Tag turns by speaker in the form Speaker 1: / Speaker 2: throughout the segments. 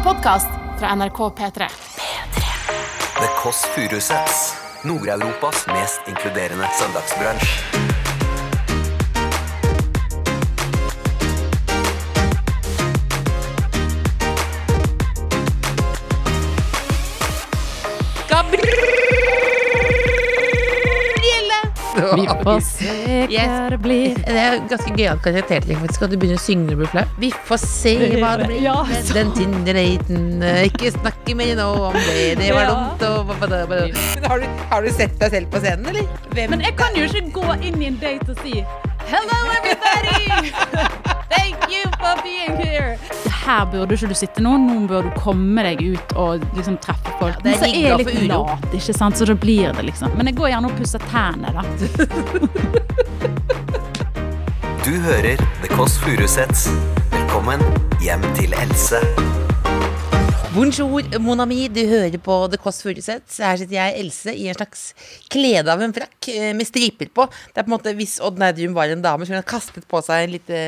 Speaker 1: en podkast fra NRK P3. P3.
Speaker 2: The Kåss Furuseths. Nord-Europas mest inkluderende søndagsbransj.
Speaker 3: Vi får se hva det blir. Det er ganske gøyal karaktertrekk faktisk at du begynner å synge når du blir flau. Vi får se hva det blir
Speaker 4: Ja, så-
Speaker 3: den Tinder-daten. Ikke snakke mer nå om det, det var
Speaker 4: Ja.
Speaker 3: dumt og Men har du, har du sett deg selv på scenen, eller? Hvem?
Speaker 4: Men jeg kan jo ikke gå inn i en date og si Hello everybody! Thank you for being here! Her burde ikke du sitte nå. Nå bør du komme deg ut og liksom treffe folk.
Speaker 3: det er
Speaker 4: Men så er jeg litt lat, ikke sant? så da blir det liksom. Men jeg går gjerne og pusser tærne, da.
Speaker 2: Du hører The Kåss Furuseths. Velkommen hjem til Else.
Speaker 3: Bonjour, mon ami. Du hører på The Kåss Furuseths. Her sitter jeg, Else, i en slags klede av en frakk eh, med striper på. Det er på en måte Hvis Odd Nerdrum var en dame, så ville hun ha kastet på seg en lite,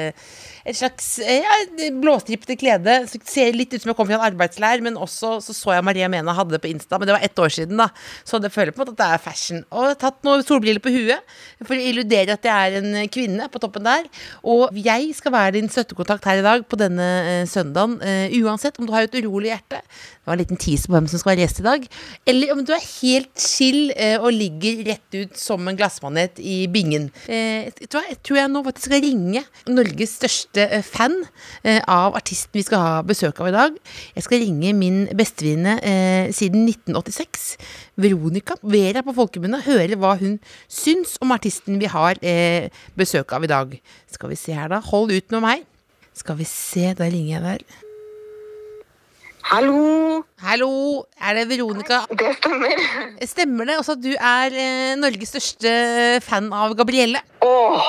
Speaker 3: et slags eh, ja, blåstripete klede. Ser litt ut som jeg kom fra en arbeidsleir, men også så, så jeg Maria Mena hadde det på Insta. Men det var ett år siden, da. Så det føler på en måte at det er fashion. Og jeg har tatt noen solbriller på huet for å illudere at jeg er en kvinne på toppen der. Og jeg skal være din støttekontakt her i dag på denne eh, søndagen. eh, uansett om du har et urolig hjerte. Det var en liten tease på hvem som skal være gjest i dag. Eller om du er helt chill eh, og ligger rett ut som en glassmanet i bingen. Eh, jeg tror jeg nå faktisk skal ringe Norges største eh, fan eh, av artisten vi skal ha besøk av i dag. Jeg skal ringe min bestevenninne eh, siden 1986, Veronica Vera på folkemunne, høre hva hun syns om artisten vi har eh, besøk av i dag. Skal vi se her, da. Hold ut med meg. Skal vi se, da ringer jeg der.
Speaker 5: Hallo,
Speaker 3: Hallo, er det Veronica?
Speaker 5: det stemmer.
Speaker 3: Stemmer det også at du er eh, Norges største fan av Gabrielle?
Speaker 5: Åh,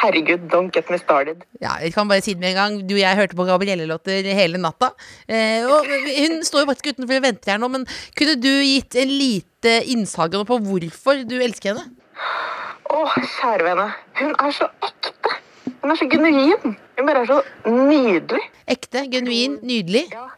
Speaker 5: herregud, don't get me started.
Speaker 3: Ja, jeg kan bare si det med en gang. Du og jeg hørte på Gabrielle-låter hele natta. Eh, og hun står jo faktisk utenfor og venter her nå, men kunne du gitt en lite innsalg på hvorfor du elsker henne?
Speaker 5: Åh, kjære vene, hun er så ekte. Hun er så genuin. Hun bare er så nydelig.
Speaker 3: Ekte, genuin, nydelig.
Speaker 5: Ja.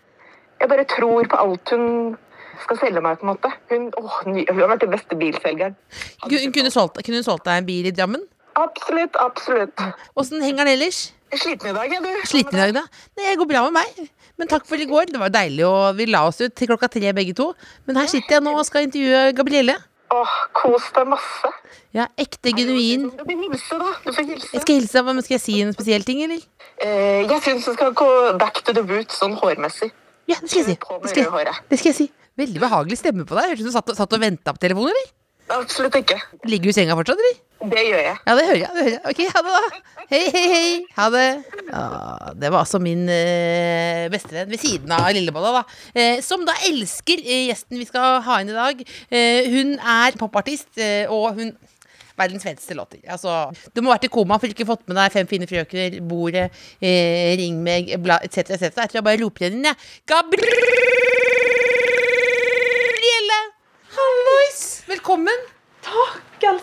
Speaker 5: Jeg bare tror på alt hun skal selge meg, på en måte. Hun, å, hun har vært den beste bilselgeren.
Speaker 3: Hun kunne solgt, kunne hun solgt deg en bil i Drammen?
Speaker 5: Absolutt, absolutt.
Speaker 3: Åssen henger den ellers?
Speaker 5: Er sliten i dag, er du?
Speaker 3: Sliten i dag, da? Nei, det går bra med meg. Men takk for i går. Det var deilig, og vi la oss ut til klokka tre begge to. Men her sitter jeg nå og skal intervjue Gabrielle.
Speaker 5: Åh, kos deg masse.
Speaker 3: Ja, ekte, genuin.
Speaker 5: Du får hilse, da. Du får hilse.
Speaker 3: Jeg skal hilse, men skal jeg si en spesiell ting, eller?
Speaker 5: Eh, jeg syns du skal gå back to the boot, sånn hårmessig.
Speaker 3: Ja, det skal jeg si. Det skal jeg, det skal jeg si. Veldig behagelig stemme på deg. Hørtes ut som du satt, satt og venta på telefonen, eller?
Speaker 5: Absolutt ikke.
Speaker 3: Ligger du i senga fortsatt, eller?
Speaker 5: Det gjør jeg.
Speaker 3: Ja, det hører jeg. det hører jeg Ok, ha det, da. Hei, hei, hei. Ha det. Ja, det var altså min eh, bestevenn ved siden av Lillebolla, da. Eh, som da elsker eh, gjesten vi skal ha inn i dag. Eh, hun er popartist, eh, og hun Verdens feteste låter. Altså, du må ha vært i koma for ikke fått med deg Fem fine frøkner, Bordet, eh, Ring meg, bla, etc., etc. Jeg tror jeg bare roper henne inn, jeg. Gabrielle! Hallois! Velkommen.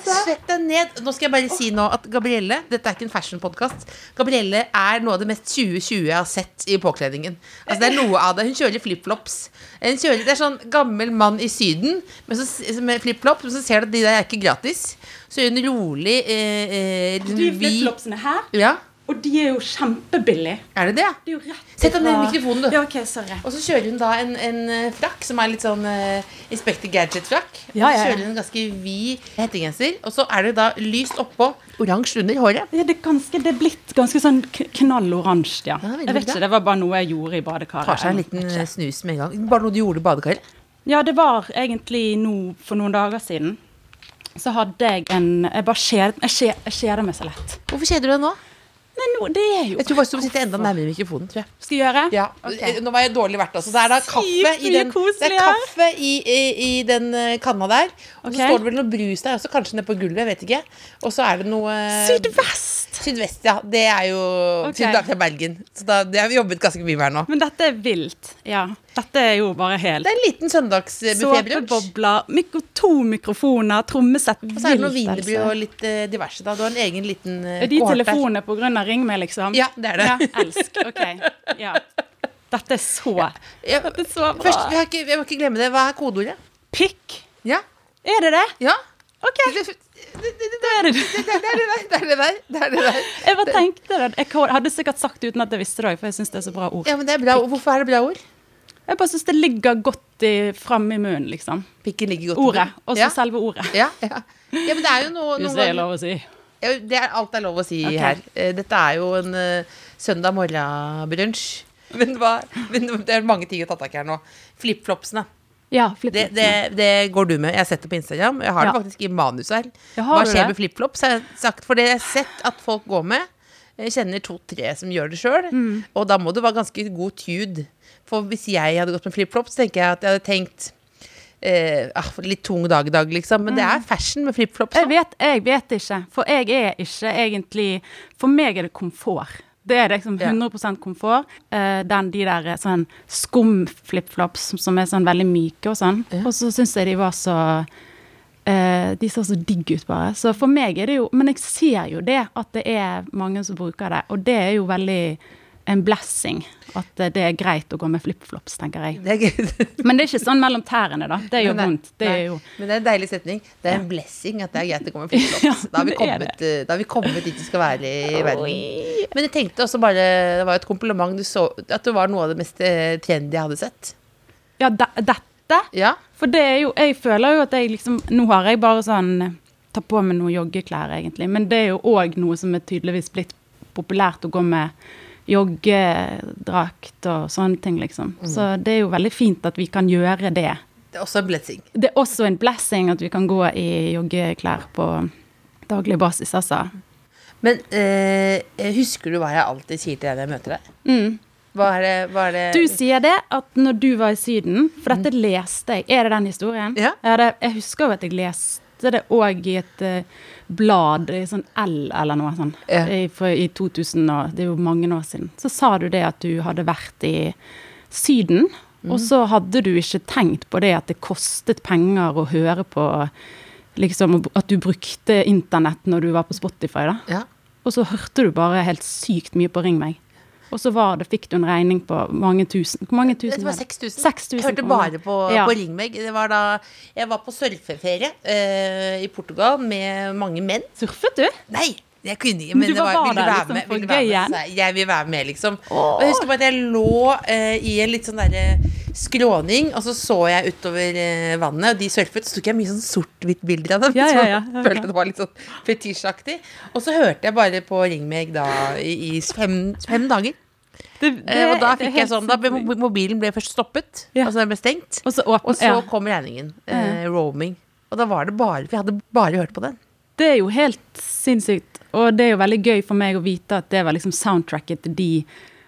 Speaker 3: Svett deg ned. Nå skal jeg bare si nå at Gabrielle Dette er ikke en fashion-podkast. Gabrielle er noe av det mest 2020 jeg har sett i påkledningen. Altså det er noe av det Hun kjører flipflops. Kjører- Det er sånn gammel mann i Syden men så, med flipflops, men så ser du at de der er ikke gratis. Så er hun rolig eh, eh, Du,
Speaker 4: flipflopsene her,
Speaker 3: Ja,
Speaker 4: og de er jo kjempebillige.
Speaker 3: er det det?
Speaker 4: Det er
Speaker 3: Sett deg ned i mikrofonen, du.
Speaker 4: Ja, ok, sorry.
Speaker 3: Og så kjører hun da en, en eh, frakk som er litt sånn uh, Inspector Gadget-frakk.
Speaker 4: Ja,
Speaker 3: så
Speaker 4: ja, ja.
Speaker 3: kjører hun en ganske vid hettegenser. Og så er det da lyst oppå, oransje under håret.
Speaker 4: Ja, det, er ganske, det er blitt ganske sånn knalloransje, ja. Jeg vet ikke, det var bare noe jeg gjorde i badekaret.
Speaker 3: Tar seg en liten eh, snus med en gang. Bare noe du gjorde i badekaret.
Speaker 4: Ja, det var egentlig nå for noen dager siden. Så hadde jeg en Jeg bare kjeder, jeg kjeder meg så lett.
Speaker 3: Hvorfor kjeder du deg nå?
Speaker 4: Nei, no, det er jo
Speaker 3: Jeg tror faktisk du må sitte enda nærmere mikrofonen. tror jeg
Speaker 4: Skal jeg gjøre?
Speaker 3: ja,
Speaker 4: Ok.
Speaker 3: eh, Nå var jeg dårlig verdt altså. Det er det kaffe i den, det er kaffe i, i, i den eh, kanna der. Og så står det vel noe brus der også, kanskje nede på gulvet. Jeg vet ikke. Og så er det noe eh,
Speaker 4: Sydvest!
Speaker 3: Sydvest, ja. Det er jo okay. Fra Bergen. Så da, det har vi jobbet ganske mye med her nå.
Speaker 4: Men dette er vilt. Ja. Dette er jo bare helt
Speaker 3: Det er en liten søndagsbuffébrunsj.
Speaker 4: Såpebobler, mikro, to mikrofoner, trommesett.
Speaker 3: Og så er det noe wienerbrød
Speaker 4: altså.
Speaker 3: og litt uh, diverse. da Du har en egen liten uh,
Speaker 4: Er de telefonene på grunn av Ring meg, liksom?
Speaker 3: Ja, det er det.
Speaker 4: Ja, elsk. Ok. Ja. Dette er så
Speaker 3: Ja,
Speaker 4: Dette er så bra.
Speaker 3: Først, vi har ikke, jeg må ikke glemme det. Hva er kodeordet?
Speaker 4: Pikk.
Speaker 3: Ja.
Speaker 4: Er det det?
Speaker 3: Ja.
Speaker 4: OK.
Speaker 3: Det,
Speaker 4: er det
Speaker 3: er der. Det er.
Speaker 4: Jeg bare tenkte det. Jeg hadde sikkert sagt det uten at jeg visste det òg, for jeg syns det er så bra ord.
Speaker 3: Ja, men det er bra. Hvorfor er det bra ord?
Speaker 4: Jeg bare syns det ligger godt i, fram i munnen, liksom.
Speaker 3: Pikken ligger godt
Speaker 4: Ordet. Og så
Speaker 3: ja.
Speaker 4: selve ordet.
Speaker 3: Ja, ja. ja, men det er jo noe,
Speaker 4: Hvis det er lov å si.
Speaker 3: Ja, det er, alt er lov å si
Speaker 4: okay.
Speaker 3: her. Eh, Dette er jo en uh, søndag morgen-brunsj. Men, men det er mange ting å ta tak i her nå. Flipflopsene.
Speaker 4: Ja,
Speaker 3: Det, det, det går du med. Jeg har sett det på Instagram. Jeg har
Speaker 4: Ja.
Speaker 3: det faktisk i manus her. Hva skjer med flipflops? har jeg sagt, For det jeg har sett at folk går med. Jeg kjenner to-tre som gjør det sjøl.
Speaker 4: Mm.
Speaker 3: Og da må du være ganske god tude. For hvis jeg hadde gått med flipflops, tenker jeg at jeg hadde tenkt eh, ah, litt tung dag i dag, liksom. Men det er fashion med flipflops.
Speaker 4: Jeg vet, jeg vet ikke, for jeg er ikke egentlig For meg er det komfort. Det er liksom 100% komfort. Uh, den, de der eh, sånn skum-flipflops som, som er sånn veldig myke og sånn. Og så syns jeg de var så uh, De så så digg ut, bare. Så for meg er det jo Men jeg ser jo det, at det er mange som bruker det. Og det er jo veldig en blessing at det er greit å gå med flipflops, tenker jeg. Men det er ikke sånn mellom tærne, da. Det gjør vondt. Det er jo
Speaker 3: Men det er en deilig setning. Det er en blessing at det er greit å gå med flipflops. Da, har vi kommet, dit vi skal være i verden. Men jeg tenkte også bare Det var et kompliment du så At det var noe av det mest eh, trendy jeg hadde sett.
Speaker 4: Ja, de, dette
Speaker 3: Ja.
Speaker 4: For det er jo Jeg føler jo at jeg liksom Nå har jeg bare sånn Ta på meg noen joggeklær, egentlig. Men det er jo òg noe som er tydeligvis blitt populært å gå med joggedrakt og sånne ting, liksom. Så det er jo veldig fint at vi kan gjøre det.
Speaker 3: Det er også en blessing.
Speaker 4: Det er også en blessing at vi kan gå i joggeklær på daglig basis, altså.
Speaker 3: Men eh, husker du hva jeg alltid sier til deg når jeg møter deg?
Speaker 4: Mm.
Speaker 3: Hva er det, hva er det
Speaker 4: Du sier det at når du var i Syden, for dette leste jeg Er det den historien?
Speaker 3: Ja.
Speaker 4: det, jeg husker jo at jeg leste det òg i et eh, blad, sånn L eller noe sånn,
Speaker 3: Ja.
Speaker 4: i, i 2000, og det er jo mange år siden. Så sa du det at du hadde vært i Syden, og så hadde du ikke tenkt på det at det kostet penger å høre på Liksom at du brukte internett når du var på Spotify, da.
Speaker 3: Ja.
Speaker 4: Og så hørte du bare helt sykt mye på Ring meg. Og så var det, fikk du en regning på mange tusen. Hvor mange tusen
Speaker 3: Det var
Speaker 4: var det?
Speaker 3: 6000.
Speaker 4: 6000
Speaker 3: Jeg hørte bare på,
Speaker 4: Ja.
Speaker 3: på Ringmeg. Det var da jeg var på surfeferie uh, i Portugal med mange menn.
Speaker 4: Surfet du?
Speaker 3: Nei! Jeg kunne ikke,
Speaker 4: Men
Speaker 3: men det var,
Speaker 4: var
Speaker 3: vil du være
Speaker 4: liksom
Speaker 3: med? Vil du være med? Så jeg- vil være med, liksom. Og jeg husker bare at jeg lå uh, i en litt sånn derre skråning, og så så jeg utover eh, vannet, og de surfet. Så tok jeg mye sånn sort-hvitt-bilder av dem.
Speaker 4: Ja, ja, ja,
Speaker 3: ja. følte det var litt sånn fetisjaktig. Og så hørte jeg bare på Ring meg da i, i fem, fem dager.
Speaker 4: Det,
Speaker 3: det, og da fikk jeg sånn Da ble mobilen ble først stoppet,
Speaker 4: Ja.
Speaker 3: altså den ble stengt.
Speaker 4: Og så åpen,
Speaker 3: Og så
Speaker 4: ja.
Speaker 3: kom regningen. Eh, roaming. Og da var det bare Vi hadde bare hørt på den.
Speaker 4: Det er jo helt sinnssykt. Og det er jo veldig gøy for meg å vite at det var liksom soundtracket til de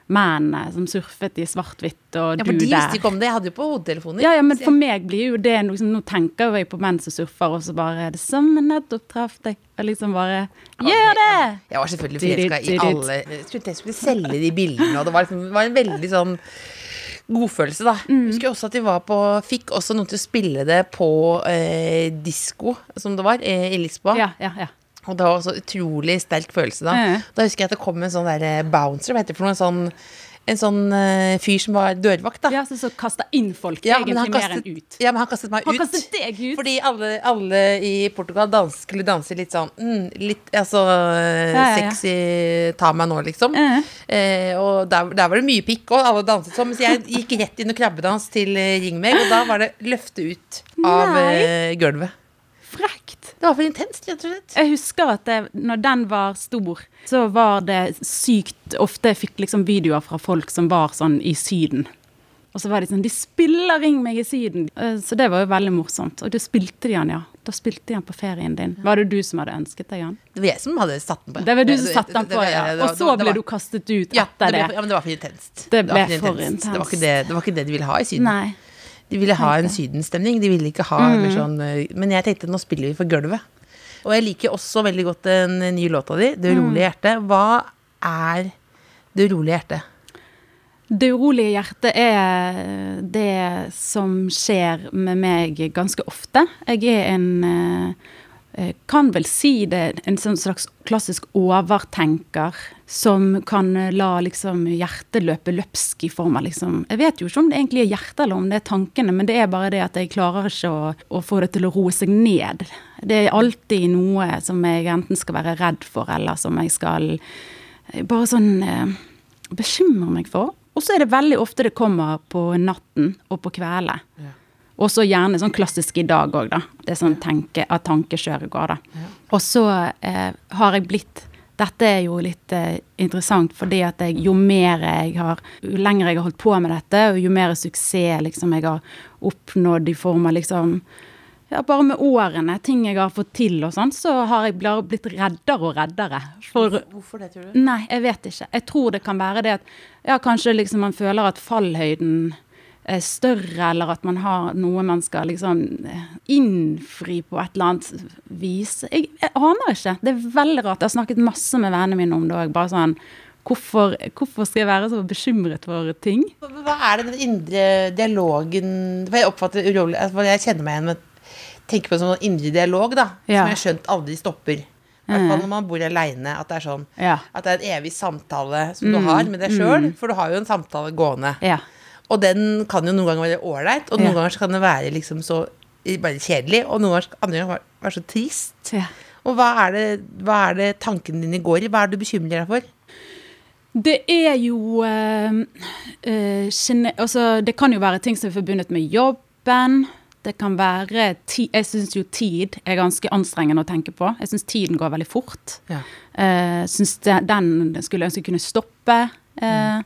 Speaker 4: mennene som surfet i svart-hvitt, og
Speaker 3: Ja, for
Speaker 4: du
Speaker 3: de
Speaker 4: der.
Speaker 3: visste ikke om det. Jeg hadde jo på hodetelefoner.
Speaker 4: Ja, ja, men for meg blir jo det noe liksom, Nå tenker jeg på menn som surfer, og så bare det som nettopp traff deg. Og liksom bare Gjør det!
Speaker 3: Jeg var selvfølgelig forelska i alle Jeg trodde jeg skulle selge de bildene, og det var, liksom, det var en veldig sånn godfølelse, da.
Speaker 4: Mm.
Speaker 3: Husker også at vi var på Fikk også noen til å spille det på eh, disko, som det var, eh, i Lisboa.
Speaker 4: Ja, ja, ja.
Speaker 3: Og det var også utrolig sterk følelse da.
Speaker 4: Ja.
Speaker 3: Da husker jeg at det kom en sånn der eh, bouncer, hva heter det for noe? En sånn, en sånn uh, fyr som var dørvakt, da.
Speaker 4: ja så, så kaster inn folk,
Speaker 3: Ja,
Speaker 4: egentlig
Speaker 3: kastet,
Speaker 4: mer enn ut.
Speaker 3: ja, men han kastet meg
Speaker 4: Han
Speaker 3: ut.
Speaker 4: kastet deg ut?
Speaker 3: Fordi alle, alle i Portugal dans, skulle danse litt sånn mm, Litt altså
Speaker 4: ja, ja.
Speaker 3: sexy Ta meg nå, liksom. Eh, og der, der var det mye pikk, og alle danset sånn. Mens jeg gikk rett inn og krabbedans til ringmeg, Ring meg, og da var det løfte ut av eh, gulvet. Det var for intenst, rett og slett.
Speaker 4: Jeg husker at det, når den var stor, så var det sykt ofte jeg fikk liksom videoer fra folk som var sånn i Syden. Og så var de sånn De spiller Ring meg i Syden! Eh, Så det var jo veldig morsomt. Og da spilte de han, ja. Da spilte de han på ferien din. Var det du som hadde ønsket deg han?
Speaker 3: Det var jeg som hadde satt den på.
Speaker 4: Det var du som
Speaker 3: satt
Speaker 4: satte
Speaker 3: det-
Speaker 4: på, ja. Og så ble du kastet ut etter det.
Speaker 3: ja, men det var for intenst.
Speaker 4: Det ble for intenst.
Speaker 3: det, det var ikke det de ville ha i Syden.
Speaker 4: Nei.
Speaker 3: De ville ha en sydenstemning. De ville ikke ha mer sånn eh, Men jeg tenkte nå spiller vi for gulvet. Og jeg liker også veldig godt den nye låta di, 'Det urolige hjertet'. Hva er 'Det urolige hjertet'?
Speaker 4: Det urolige hjertet er det som skjer med meg ganske ofte. Jeg er en eh, kan vel si det en sånn slags klassisk overtenker som kan eh, la liksom hjertet løpe løpsk i form av liksom Jeg vet jo ikke om det egentlig er hjertet eller om det er tankene, men det er bare det at jeg klarer ikke å, å få det til å roe seg ned. Det er alltid noe som jeg enten skal være redd for, eller som jeg skal eh, bare sånn eh, bekymre meg for. Og så er det veldig ofte det kommer på natten og på kveldene. Og så gjerne sånn klassisk i dag òg, da. Det er sånn tenke, at tankekjøret går, da. Og så eh, har jeg blitt Dette er jo litt eh, interessant, fordi at jeg, jo mer jeg har Jo lenger jeg har holdt på med dette, og jo mer suksess liksom jeg har oppnådd i form av liksom ja, bare med årene, ting jeg har fått til og sånn, så har jeg blitt reddere og reddere. For
Speaker 3: Hvorfor det, tror du?
Speaker 4: Nei, jeg vet ikke. Jeg tror det kan være det at ja, kanskje liksom man føler at fallhøyden større, eller at man har noe man skal liksom eh, innfri på et eller annet vis. Jeg, jeg aner ikke. Det er veldig rart. Jeg har snakket masse med vennene mine om det òg. Bare sånn hvorfor, hvorfor skal jeg være så bekymret for ting?
Speaker 3: Hva er det den indre dialogen For jeg oppfatter urolig altså, Jeg kjenner meg igjen med Tenker på en sånn indre dialog, da.
Speaker 4: Ja.
Speaker 3: Som jeg har skjønt aldri stopper. I hvert fall når man bor aleine. At det er sånn
Speaker 4: Ja.
Speaker 3: At det er en evig samtale som du har med deg sjøl. For du har jo en samtale gående.
Speaker 4: Ja.
Speaker 3: Og den kan jo noen ganger være ålreit, og noen
Speaker 4: Ja.
Speaker 3: ganger så kan det være liksom så bare kjedelig, og noen ganger andre ganger være, så trist.
Speaker 4: ja.
Speaker 3: Og hva er, det, hva er det tankene dine går i? Hva er det du bekymrer deg for?
Speaker 4: Det er jo øh, øh, altså, Det kan jo være ting som er forbundet med jobben. Det kan være ti Jeg syns jo tid er ganske anstrengende å tenke på. Jeg syns tiden går veldig fort.
Speaker 3: Ja.
Speaker 4: Uh, syns den skulle ønske kunne stoppe. Uh, eh,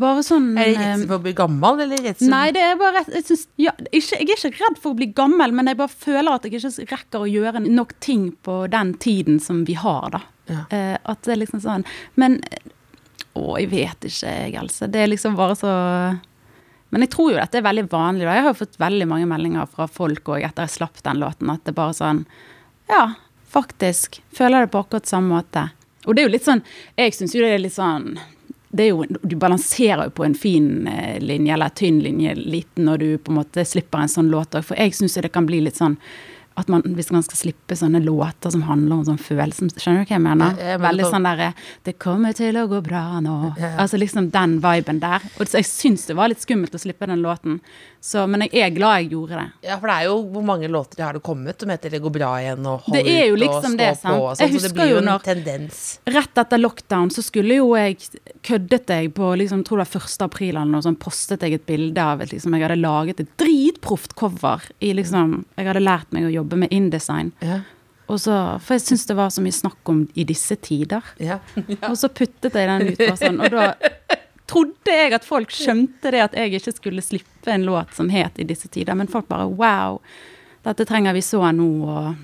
Speaker 4: bare sånn
Speaker 3: Er det
Speaker 4: eh,
Speaker 3: redsel for å bli gammel, eller redsel
Speaker 4: Nei, det er bare jeg, synes, ja, ikke, jeg er ikke redd for å bli gammel, men jeg bare føler at jeg ikke rekker å gjøre nok ting på den tiden som vi har, da.
Speaker 3: Ja.
Speaker 4: Eh, at det er liksom sånn Men Å, jeg vet ikke, jeg, Else. Det er liksom bare så Men jeg tror jo dette er veldig vanlig. da. Jeg har jo fått veldig mange meldinger fra folk òg etter jeg slapp den låten, at det er bare sånn Ja, faktisk. Føler det på akkurat samme måte. Og det er jo litt sånn Jeg syns jo det er litt sånn jo, Du balanserer jo på en fin eh, linje, eller tynn linje, liten, når du på en måte slipper en sånn låt òg. For jeg syns det kan bli litt sånn at man, hvis man skal slippe sånne låter som handler om sånn følelse Skjønner du hva jeg mener?
Speaker 3: Jeg, jeg mener
Speaker 4: Veldig
Speaker 3: på-
Speaker 4: sånn derre 'Det kommer til å gå bra nå'.
Speaker 3: Ja.
Speaker 4: Altså liksom den viben der. Og jeg syns det var litt skummelt å slippe den låten, så, men jeg er glad jeg gjorde det.
Speaker 3: Ja, for det er jo Hvor mange låter har det kommet som heter 'Det går bra igjen' og 'Hold
Speaker 4: Det er jo
Speaker 3: ut' og
Speaker 4: liksom
Speaker 3: 'Stå
Speaker 4: det,
Speaker 3: på'
Speaker 4: sant?
Speaker 3: og
Speaker 4: sånt,
Speaker 3: så det blir jo en
Speaker 4: når-
Speaker 3: tendens.
Speaker 4: Rett etter lockdown så skulle jo jeg køddet jeg på liksom, tror det var 1. april eller noe sånn, postet jeg et bilde av et liksom, Jeg hadde laget et dritproft cover i liksom Jeg hadde lært meg å jobbe med InDesign.
Speaker 3: Ja.
Speaker 4: Så, for jeg syns det var så mye snakk om i disse tider.
Speaker 3: Ja.
Speaker 4: Og så puttet jeg den ut og sånn, og da trodde jeg at folk skjønte det at jeg ikke skulle slippe en låt som het 'I disse tider', men folk bare wow, dette trenger vi så nå, og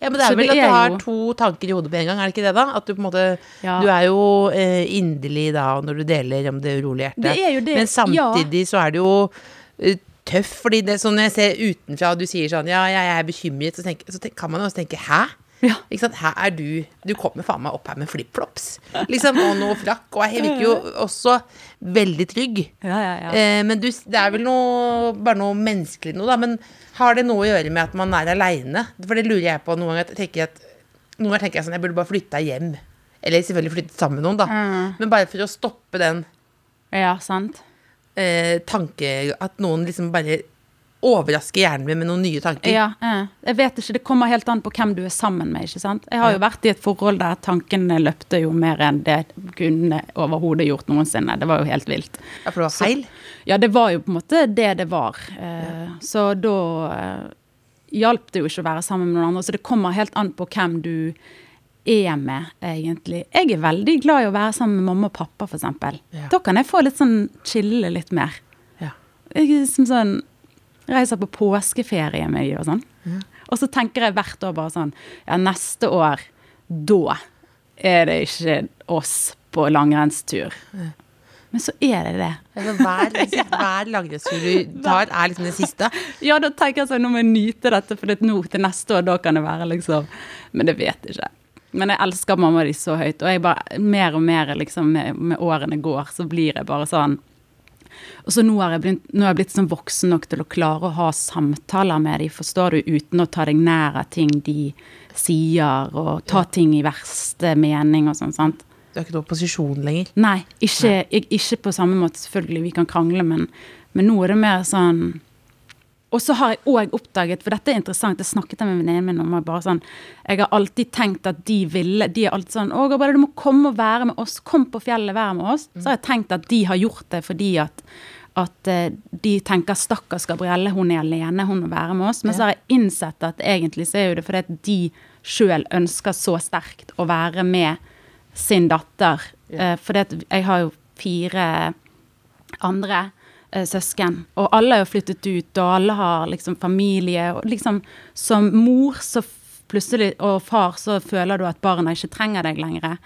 Speaker 3: Ja, men det er vel
Speaker 4: det
Speaker 3: at du har
Speaker 4: jo-
Speaker 3: to tanker i hodet på en gang, er det ikke det da? At du på en måte
Speaker 4: Ja.
Speaker 3: Du er jo eh, inderlig da når du deler om det urolige hjertet.
Speaker 4: Det er jo det,
Speaker 3: Men samtidig så er det jo uh, tøff, fordi det sånn når jeg ser utenfra, du sier sånn ja, jeg er bekymret, så, tenker, så tenk, kan man jo også tenke hæ?
Speaker 4: Ja.
Speaker 3: Ikke sant? Her er du Du kommer faen meg opp her med flipflops, liksom, og noe frakk, og jeg virker jo også veldig trygg.
Speaker 4: Ja, ja, ja.
Speaker 3: Eh, men du, det er vel noe, bare noe menneskelig noe, da. Men har det noe å gjøre med at man er aleine? For det lurer jeg på noen ganger. Tenker at, noen ganger tenker jeg sånn, jeg burde bare flytta hjem. Eller selvfølgelig flyttet sammen med noen, da.
Speaker 4: Mm.
Speaker 3: Men bare for å stoppe den
Speaker 4: ja, sant.
Speaker 3: eh, tanke At noen liksom bare overrasker hjernen min med noen nye tanker.
Speaker 4: Ja, jeg vet ikke, det kommer helt an på hvem du er sammen med, ikke sant. Jeg har jo vært i et forhold der tankene løpte jo mer enn det kunne overhodet gjort noensinne. Det var jo helt vilt.
Speaker 3: Ja, for det var feil.
Speaker 4: Ja, det var jo på en måte det det var. Eh, Så da eh, hjalp det jo ikke å være sammen med noen andre. Så det kommer helt an på hvem du er med, egentlig. Jeg er veldig glad i å være sammen med mamma og pappa, f.eks.
Speaker 3: Ja.
Speaker 4: Da kan jeg få litt sånn chille litt mer.
Speaker 3: Ja.
Speaker 4: Jeg liksom sånn Reiser på påskeferie med de og sånn. Og så tenker jeg hvert år bare sånn Ja, neste år, da er det ikke oss på langrennstur. Men så er det det.
Speaker 3: Altså, hver hver langrennstur du tar, er liksom det siste.
Speaker 4: Ja, da tenker jeg sånn, nå må jeg nyte dette, for det nå til neste år, da kan det være liksom Men det vet jeg ikke. Men jeg elsker mamma di så høyt, og jeg bare mer og mer liksom med, med årene går, så blir jeg bare sånn Og så nå har jeg, blitt, har jeg blitt sånn voksen nok til å klare å ha samtaler med dem, forstår du, uten å ta deg nær av ting de sier, og ta ting i verste mening og sånn, sant.
Speaker 3: Du har ikke noe posisjon lenger.
Speaker 4: Nei, ikke, ik- ikke på samme måte, selvfølgelig, vi kan krangle, men, men nå er det mer sånn Og så har jeg òg oppdaget, for dette er interessant, jeg snakket med venninnen min om bare sånn Jeg har alltid tenkt at de ville De er alltid sånn 'Å, Gabrielle, du må komme og være med oss. Kom på fjellet, være med oss.' Så har jeg tenkt at de har gjort det fordi at at eh, de tenker 'stakkars Gabrielle, hun er alene, hun må være med oss'. Men så har jeg innsett at egentlig så er jo det fordi at de sjøl ønsker så sterkt å være med sin datter. Ja. fordi at jeg har jo fire andre eh, søsken, og alle er jo flyttet ut, og alle har liksom familie, og liksom som mor så plutselig, og far, så føler du at barna ikke trenger deg lenger.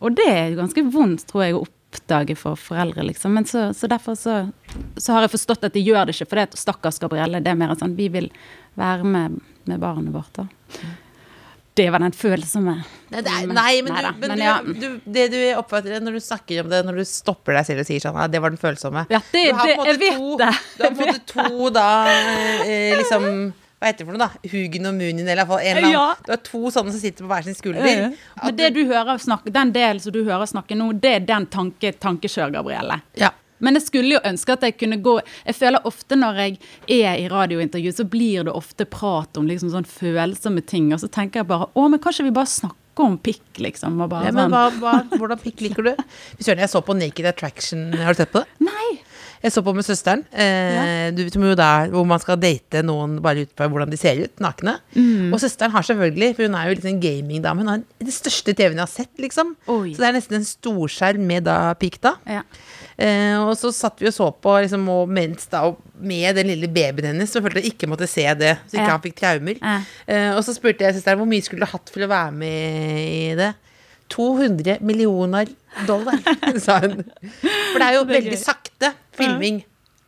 Speaker 4: Og det er ganske vondt, tror jeg, å oppdage for foreldre, liksom. Men så, så derfor så, så har jeg forstått at de gjør det ikke, for det er stakkars Gabrielle, det er mer sånn, vi vil være med, med barnet vårt da. Det var den følsomme.
Speaker 3: Nei, det er, nei men,
Speaker 4: nei,
Speaker 3: du, men
Speaker 4: men
Speaker 3: du,
Speaker 4: ja.
Speaker 3: du, det du oppfatter når du snakker om det, når du stopper deg selv og sier sånn at det var den følsomme
Speaker 4: Ja, det-
Speaker 3: Du har på en måte to,
Speaker 4: det.
Speaker 3: Du har på en måte to da eh, liksom Hva heter det for noe, da? Hugen og Munin, eller i hvert fall en eller annen.
Speaker 4: Ja.
Speaker 3: Du har to sånne som sitter på hver sin skulder. At
Speaker 4: Men det du hører snakke, den delen som du hører snakke nå, det er den tanke, tankekjør, Gabrielle.
Speaker 3: Ja.
Speaker 4: Men jeg skulle jo ønske at jeg kunne gå Jeg føler ofte når jeg er i radiointervju, så blir det ofte prat om liksom sånn følsomme ting, og så tenker jeg bare Å, men kanskje vi bare snakker om pikk, liksom?
Speaker 3: Ja, men
Speaker 4: sånn
Speaker 3: hva, hva, hvordan pikk liker du? Søren, jeg så på Naked Attraction. Har du sett på det?
Speaker 4: Nei!
Speaker 3: Jeg så på med søsteren. Eh, du vet jo der hvor man skal date noen bare ut fra hvordan de ser ut, nakne.
Speaker 4: Mm.
Speaker 3: Og søsteren har selvfølgelig, for hun er jo litt en gamingdame, hun har det største TV-en jeg har sett, liksom.
Speaker 4: Oi.
Speaker 3: Så det er nesten en storskjerm med da pikk, da.
Speaker 4: Ja.
Speaker 3: Eh, og så satt vi og så på liksom, og mens da, og med den lille babyen hennes, så følte jeg ikke måtte se det, så ikke
Speaker 4: Ja.
Speaker 3: han fikk traumer.
Speaker 4: Ja.
Speaker 3: Eh, og så spurte jeg søsteren hvor mye skulle du hatt for å være med i det. 200 millioner dollar, sa hun. For det er jo
Speaker 4: Det er
Speaker 3: veldig sakte filming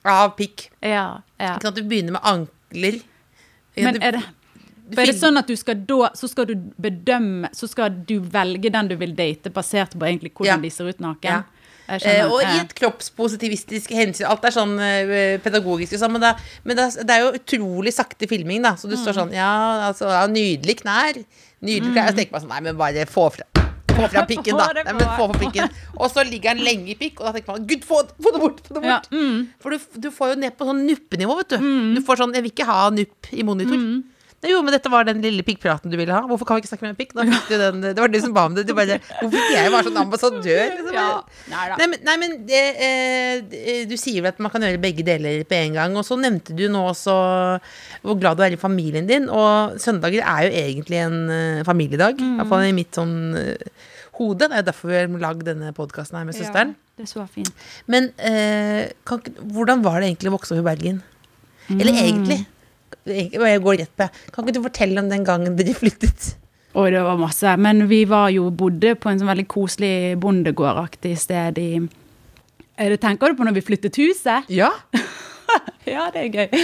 Speaker 3: av pikk.
Speaker 4: Ja. ja.
Speaker 3: Ikke sant, Du begynner med ankler.
Speaker 4: Men er det er det sånn at du skal da Så skal du bedømme Så skal du velge den du vil date, basert på egentlig hvordan
Speaker 3: Ja.
Speaker 4: de ser ut naken?
Speaker 3: Ja. Eh,
Speaker 4: skjønner.
Speaker 3: og i et kroppspositivistisk hensyn. Alt er sånn eh, pedagogisk, og sånn, men, da, men da, det er jo utrolig sakte filming, da. Så du
Speaker 4: Mm.
Speaker 3: står sånn Ja, altså, ja, nydelig knær. Nydelig knær. Mm. Jeg tenker man sånn Nei, men bare få fra få fra pikken, da. Nei, men få på pikken. Og så ligger han lenge i pikk, og da tenker man Gud, få, få det bort! Få det
Speaker 4: Ja,
Speaker 3: mm. For du, du får jo ned på sånn nuppenivå, vet du. Du får sånn Jeg vil ikke ha nupp i monitor. Nei, jo, men dette var den lille pikkpraten du ville ha. Hvorfor kan vi ikke snakke med en pikk? Den, det var du som ba om det. Du bare, hvorfor ikke jeg var sånn ambassadør? Liksom?
Speaker 4: Ja.
Speaker 3: Nei, men, nei, men det, eh, du sier vel at man kan gjøre begge deler på en gang. Og så nevnte du nå også hvor glad du er i familien din. Og søndager er jo egentlig en eh, familiedag. Hvert fall i mitt sånn eh, hode. Det er derfor vi har lagd denne podkasten her med søsteren.
Speaker 4: Ja, det så fint.
Speaker 3: Men eh, kan, hvordan var det egentlig å vokse opp i Bergen? Eller egentlig? Jeg går rett på. Kan ikke du fortelle om den gangen dere flyttet?
Speaker 4: Oi, det var masse. Men vi var jo, bodde på en sånn veldig koselig bondegårdaktig sted i Det tenker du på når vi flyttet huset?
Speaker 3: Ja.
Speaker 4: Ja, det er gøy.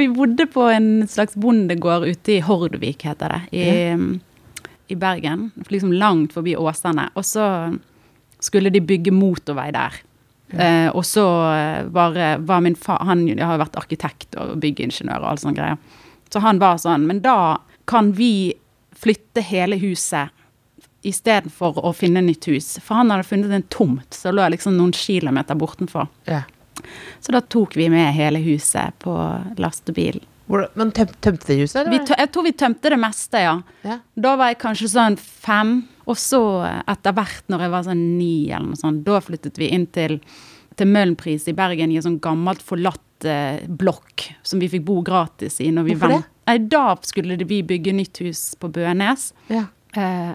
Speaker 4: Vi bodde på en slags bondegård ute i Hordvik, heter det, i, i Bergen. Liksom langt forbi Åsane. Og så skulle de bygge motorvei der. Eh, og så eh, var, var min far Han har jo vært arkitekt og byggeingeniør og all sånne greier. Så han var sånn Men da kan vi flytte hele huset istedenfor å finne nytt hus. For han hadde funnet en tomt som lå liksom noen kilometer bortenfor.
Speaker 3: ja.
Speaker 4: Så da tok vi med hele huset på lastebil.
Speaker 3: Men tøm, tømte de huset,
Speaker 4: Vi
Speaker 3: eller?
Speaker 4: jeg tror vi tømte det meste, ja.
Speaker 3: Ja.
Speaker 4: Da var jeg kanskje sånn fem. Og så etter hvert, når jeg var sånn ni eller noe sånt, da flyttet vi inn til, til Møhlenpris i Bergen i en sånn gammelt forlatt eh, blokk som vi fikk bo gratis i. Når vi
Speaker 3: Hvorfor det?
Speaker 4: Nei, da skulle vi bygge nytt hus på Bønes.
Speaker 3: Ja.
Speaker 4: Eh,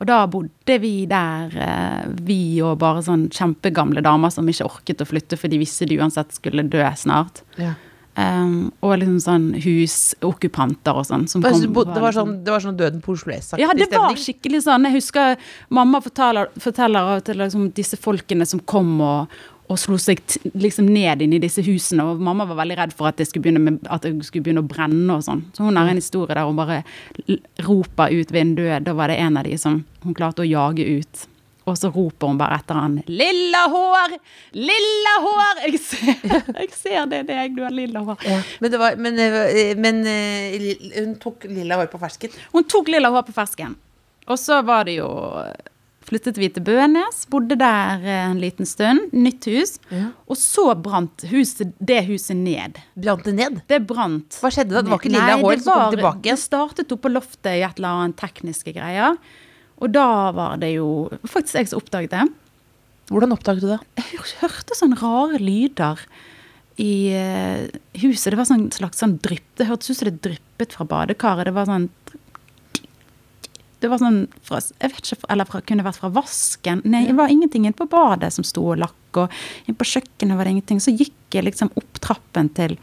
Speaker 4: og da bodde vi der, eh, vi og bare sånn kjempegamle damer som ikke orket å flytte, for de visste de uansett skulle dø snart.
Speaker 3: Ja.
Speaker 4: Um, og liksom sånn husokkupanter og sånn. Som kom-
Speaker 3: det var
Speaker 4: liksom-
Speaker 3: sånn, det var sånn Døden på Oslo S-aktig
Speaker 4: ja, det var skikkelig sånn. Jeg husker mamma forteller, forteller av og til liksom, disse folkene som kom og, og slo seg liksom ned inn i disse husene. Og mamma var veldig redd for at det skulle skulle begynne å brenne og sånn. Så hun har en historie der hun bare roper ut vinduet. Da var det en av de som hun klarte å jage ut. Og så roper hun bare etter han 'Lilla hår! Lilla hår!' Jeg ser, jeg ser det, det er jeg, du har lilla hår.
Speaker 3: Ja. Men, det var, men, eh, men eh, hun tok lilla hår på fersken.
Speaker 4: Hun tok lilla hår på fersken. Og så var det jo Flyttet vi til Bønes, bodde der eh, en liten stund. Nytt hus. Og så brant huset, det huset ned.
Speaker 3: Brant det ned?
Speaker 4: Det brant.
Speaker 3: Hva skjedde da? Det var ikke lilla hår som kom tilbake?
Speaker 4: Det startet opp på loftet i et eller annet tekniske greier. Og da var det jo faktisk jeg som oppdaget det.
Speaker 3: Hvordan oppdaget du det?
Speaker 4: Jeg hørte sånne rare lyder i eh, huset. Det var sånn slags sånn drypp. Det hørtes ut som det dryppet fra badekaret. Det var sånn Det var sånn fra, jeg vet ikke, Eller fra, kunne vært fra vasken. Nei, det var ingenting inne på badet som sto og lakk. Og inne på kjøkkenet var det ingenting. Så gikk jeg liksom opp trappen til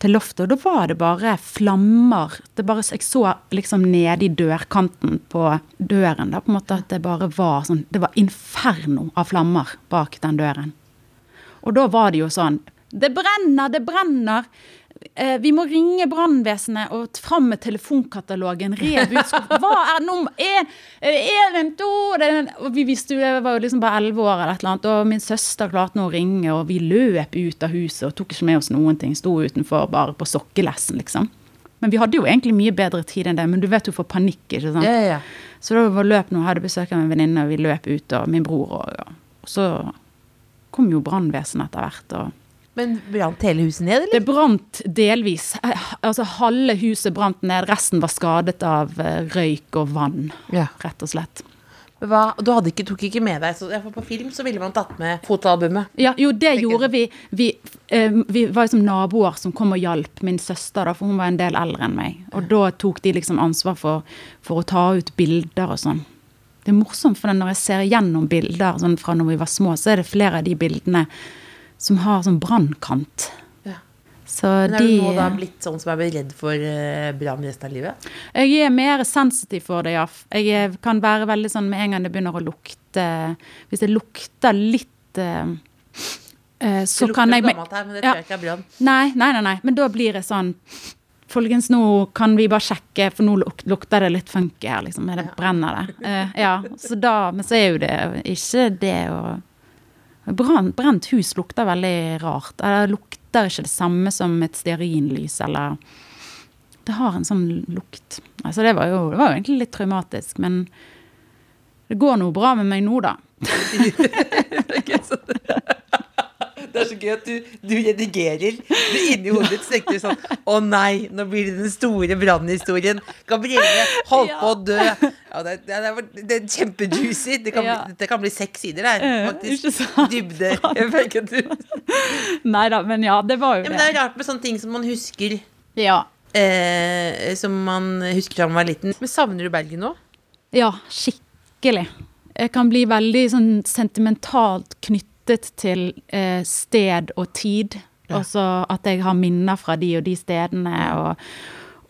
Speaker 4: til loftet, og da var det bare flammer. Det bare, jeg så liksom nede i dørkanten på døren, da, på en måte at det bare var sånn Det var inferno av flammer bak den døren. Og da var det jo sånn Det brenner, det brenner! Eh, vi må ringe brannvesenet og fram med telefonkatalogen. Rev ut. Hva er nummer én? Én, en, to Og vi visste jo, Jeg var jo liksom bare elleve år, eller et eller annet, og min søster klarte nå å ringe, og vi løp ut av huset og tok ikke med oss noen ting. Sto utenfor bare på sokkelessen, liksom. Men vi hadde jo egentlig mye bedre tid enn det, men du vet hun får panikk, ikke sant.
Speaker 3: Ja, ja.
Speaker 4: Så da var løp nå, hadde besøk av en venninne, og vi løp ut, og min bror og, og så kom jo brannvesenet etter hvert. og
Speaker 3: Men brant hele huset ned, eller?
Speaker 4: det brant delvis. Altså halve huset brant ned, resten var skadet av eh, røyk og vann,
Speaker 3: Ja.
Speaker 4: rett og slett.
Speaker 3: Hva? Du hadde ikke, tok ikke med deg så, På film så ville man tatt med fotoalbumet.
Speaker 4: Ja, jo, det gjorde vi. Vi, eh, vi var liksom naboer som kom og hjalp min søster, da, for hun var en del eldre enn meg. Og da tok de liksom ansvar for, for å ta ut bilder og sånn. Det er morsomt, for når jeg ser gjennom bilder sånn fra når vi var små, så er det flere av de bildene som har sånn brannkant.
Speaker 3: Ja.
Speaker 4: Så
Speaker 3: Men er
Speaker 4: de
Speaker 3: du nå da blitt sånn som er redd for uh, brann resten av livet?
Speaker 4: Jeg er mer sensitiv for det, ja. Jeg kan være veldig sånn med en gang det begynner å lukte Hvis det lukter litt eh, eh, Så
Speaker 3: det
Speaker 4: kan
Speaker 3: lukter
Speaker 4: jeg
Speaker 3: jo gammelt her, men det
Speaker 4: Ja.
Speaker 3: tror jeg ikke er brann.
Speaker 4: Nei, nei, nei, nei. Men da blir det sånn Folkens, nå kan vi bare sjekke, for nå lukter det litt funky her, liksom. Det brenner det? Uh, ja. Så da, men så er jo det ikke det å Brann, Brent hus lukter veldig rart. Det lukter ikke det samme som et stearinlys, eller Det har en sånn lukt. Altså, det var jo, det var jo egentlig litt traumatisk, men det går noe bra med meg nå, da.
Speaker 3: Det er så gøy at du, du redigerer. Du inni hodet ditt tenker sånn Å nei, nå blir det den store brannhistorien. Gabrielle holdt på å dø. Ja, det, det, det, var, det er kjempejuicy. Det kan,
Speaker 4: Ja.
Speaker 3: det kan bli seks sider der.
Speaker 4: Eh,
Speaker 3: Faktisk. Dybde.
Speaker 4: Nei da, men ja, det var jo
Speaker 3: Ja, men det er rart med sånne ting som man husker
Speaker 4: Ja.
Speaker 3: eh, Som man husker fra man var liten. Men savner du Bergen nå?
Speaker 4: Ja, skikkelig. Jeg kan bli veldig sånn sentimentalt knyttet til eh, sted og tid. Altså at jeg har minner fra de og de stedene. Og,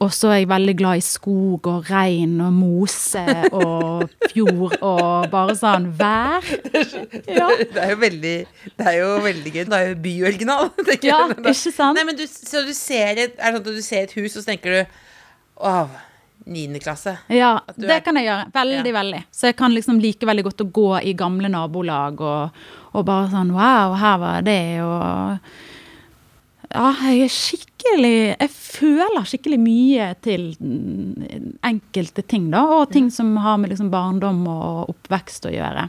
Speaker 4: og så er jeg veldig glad i skog og regn og mose og fjord og bare sånn vær. Ja,
Speaker 3: Det er jo veldig, det er jo veldig gøy. Det er jo byoriginal. tenker
Speaker 4: ja
Speaker 3: jeg.
Speaker 4: ikke sant?
Speaker 3: Nei, men du, så du ser et, er det sånn at du ser et hus, og så tenker du Åh, niende klasse.
Speaker 4: Ja, det
Speaker 3: er-
Speaker 4: kan jeg gjøre. Veldig,
Speaker 3: Ja.
Speaker 4: veldig. Så jeg kan liksom like veldig godt å gå i gamle nabolag og, og bare sånn Wow, her var det, og Ja, jeg er skikkelig Jeg føler skikkelig mye til enkelte ting, da. Og ting som har med liksom barndom og oppvekst å gjøre.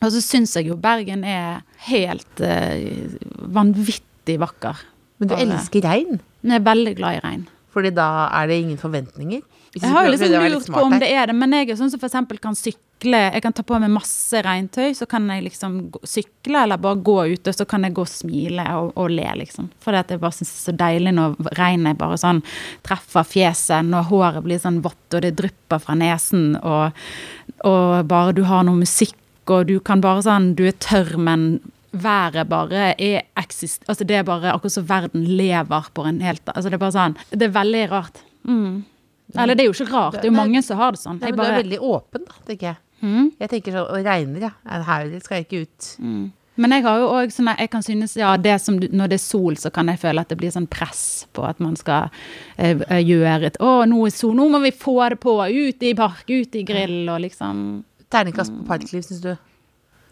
Speaker 4: Og så syns jeg jo Bergen er helt uh, vanvittig vakker.
Speaker 3: Men du
Speaker 4: Bare-
Speaker 3: elsker regn,
Speaker 4: Jeg er veldig glad i regn.
Speaker 3: Fordi da er det ingen forventninger.
Speaker 4: Jeg har jo liksom lurt på om det er det, men jeg er sånn som eksempel kan sykle. Jeg kan ta på meg masse regntøy, så kan jeg liksom sykle eller bare gå ute, så kan jeg gå og smile og, og le, liksom. For jeg bare syns det er så deilig når regnet bare sånn treffer fjeset, når håret blir sånn vått og det drypper fra nesen, og, og bare du har noe musikk, og du kan bare sånn Du er tørr, men været bare er eksist... Altså det er bare akkurat som verden lever på en helt Altså det er bare sånn Det er veldig rart. Mm. Eller det er jo ikke rart, det er jo mange som har det sånn.
Speaker 3: Nei, men Du er veldig åpen, da, tenker jeg.
Speaker 4: Mm.
Speaker 3: Jeg tenker sånn, Og regner, ja. Er Her skal jeg ikke ut.
Speaker 4: men jeg har jo òg sånn jeg kan synes ja, det som når det er sol, så kan jeg føle at det blir sånn press på at man skal eh, eh, gjøre et Å, nå er sol, nå må vi få det på! Ut i park, ut i grill, og liksom
Speaker 3: Terningkast på parkliv, syns du?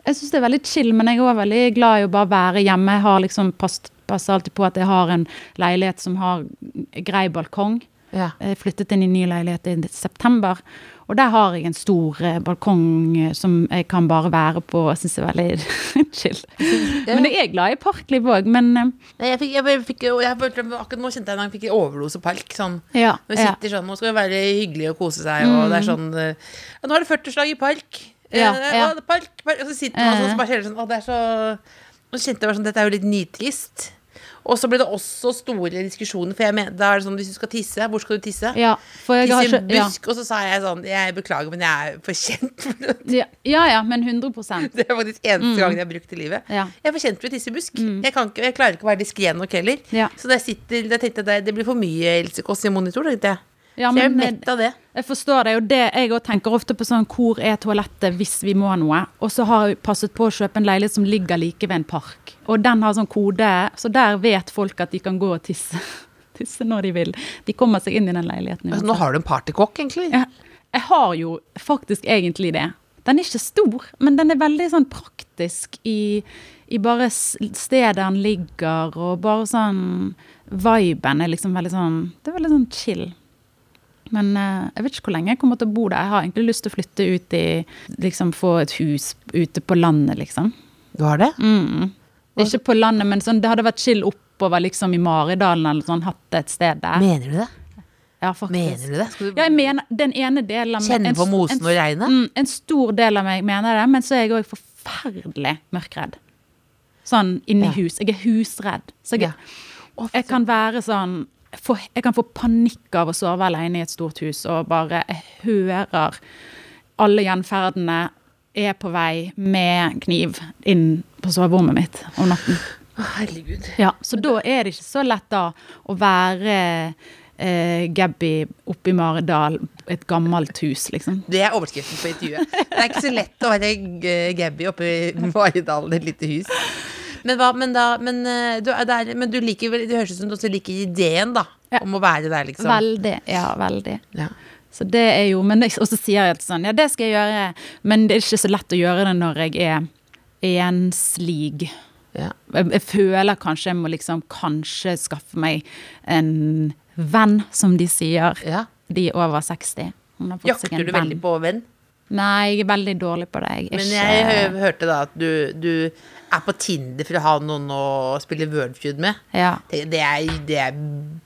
Speaker 4: Jeg syns det er veldig chill, men jeg er òg veldig glad i å bare være hjemme. Jeg har liksom pass- passer alltid på at jeg har en leilighet som har grei balkong.
Speaker 3: Ja.
Speaker 4: Jeg flyttet inn i en ny leilighet i september, og der har jeg en stor eh, balkong eh, som jeg kan bare være på og syns er veldig chill. Men jeg er glad i parkliv òg, men Jeg
Speaker 3: fikk, jeg fikk, jeg, fikk, jeg, akkurat nå kjente jeg at jeg fikk overdose park. Sånn.
Speaker 4: ja.
Speaker 3: Når vi
Speaker 4: ja.
Speaker 3: sånn, nå skal det være hyggelig og kose seg, og det er sånn eh, ja, Nå er det 40-slag i park.
Speaker 4: Ja,
Speaker 3: Eh,
Speaker 4: ja.
Speaker 3: park, park. Og så sitter man sånn, så bare kjenner sånn Å, det er så Nå kjente jeg bare sånn Dette er jo litt nitrist. Og så ble det også store diskusjoner, for jeg mener, da er det sånn hvis du skal tisse, hvor skal du tisse?
Speaker 4: ja, jeg
Speaker 3: Tisse i
Speaker 4: ja.
Speaker 3: busk, og så sa jeg sånn Jeg beklager, men jeg er for kjent for det.
Speaker 4: Ja, ja, ja, men 100%
Speaker 3: Det er faktisk eneste gangen jeg har brukt i livet.
Speaker 4: Mm. Ja. Mm.
Speaker 3: Jeg er for kjent for å tisse i busk. Jeg, kan ikke, jeg klarer ikke å være diskré nok heller.
Speaker 4: Ja.
Speaker 3: Så da jeg sitter, da tenkte jeg det, det blir for mye Else Kåss i monitor. tenkte jeg.
Speaker 4: Ja,
Speaker 3: så jeg er mett av det.
Speaker 4: Jeg forstår det, og det jeg òg tenker ofte på sånn Hvor er toalettet hvis vi må noe? Og så har jeg passet på å kjøpe en leilighet som ligger like ved en park. Og den har sånn kode, så der vet folk at de kan gå og tisse. Tisse når de vil. De kommer seg inn i den leiligheten.
Speaker 3: Altså, nå har du en partykokk, egentlig.
Speaker 4: Jeg, jeg har jo faktisk egentlig det. Den er ikke stor, men den er veldig sånn praktisk i, i bare stedet den ligger, og bare sånn Viben er liksom veldig sånn Det er veldig sånn chill. Men eh, jeg vet ikke hvor lenge jeg kommer til å bo der. Jeg har egentlig lyst til å flytte ut i Liksom få et hus ute på landet, liksom.
Speaker 3: Du har det?
Speaker 4: Mm. Ikke på landet, men sånn, det hadde vært chill oppover liksom i Maridalen eller sånn. Hatt det et sted der.
Speaker 3: Mener du det?
Speaker 4: Ja, faktisk.
Speaker 3: Mener du det? Du
Speaker 4: Ja, jeg mener den ene delen av meg-
Speaker 3: kjenne på mosen
Speaker 4: en
Speaker 3: og regnet?
Speaker 4: Mm, en stor del av meg mener det, men så er jeg òg forferdelig mørkredd. Sånn inni
Speaker 3: Ja.
Speaker 4: hus. Jeg er husredd. Så jeg,
Speaker 3: Ja.
Speaker 4: jeg kan være sånn få, Jeg kan få panikk av å sove alene i et stort hus og bare Jeg hører alle gjenferdene er på vei med kniv inn på soverommet mitt om natten.
Speaker 3: Herregud.
Speaker 4: Ja, så da er det ikke så lett da å være eh, Gabby oppe i Maridal, et gammelt hus, liksom.
Speaker 3: Det er overskriften på intervjuet. Det er ikke så lett å være Gabby oppe i Maridalen, et lite hus. Men, hva, men, da, men, eh, du, er der, men du liker vel Det høres ut som du også liker ideen, da.
Speaker 4: Ja.
Speaker 3: Om å være der, liksom.
Speaker 4: Veldig. Ja, veldig.
Speaker 3: Ja.
Speaker 4: Så det er jo, men det, Og så sier jeg sånn, ja, det skal jeg gjøre, men det er ikke så lett å gjøre det når jeg er enslig.
Speaker 3: Ja.
Speaker 4: Jeg, jeg føler kanskje jeg må liksom kanskje skaffe meg en venn, som de sier.
Speaker 3: Ja.
Speaker 4: De er over 60. Hun har fått seg
Speaker 3: Jakter du
Speaker 4: venn.
Speaker 3: veldig på venn?
Speaker 4: Nei, jeg er veldig dårlig på det. Jeg
Speaker 3: Men jeg ikke... hørte da at du, du er på Tinder for å ha noen å spille Wordfeud med.
Speaker 4: ja.
Speaker 3: Det, det er, det er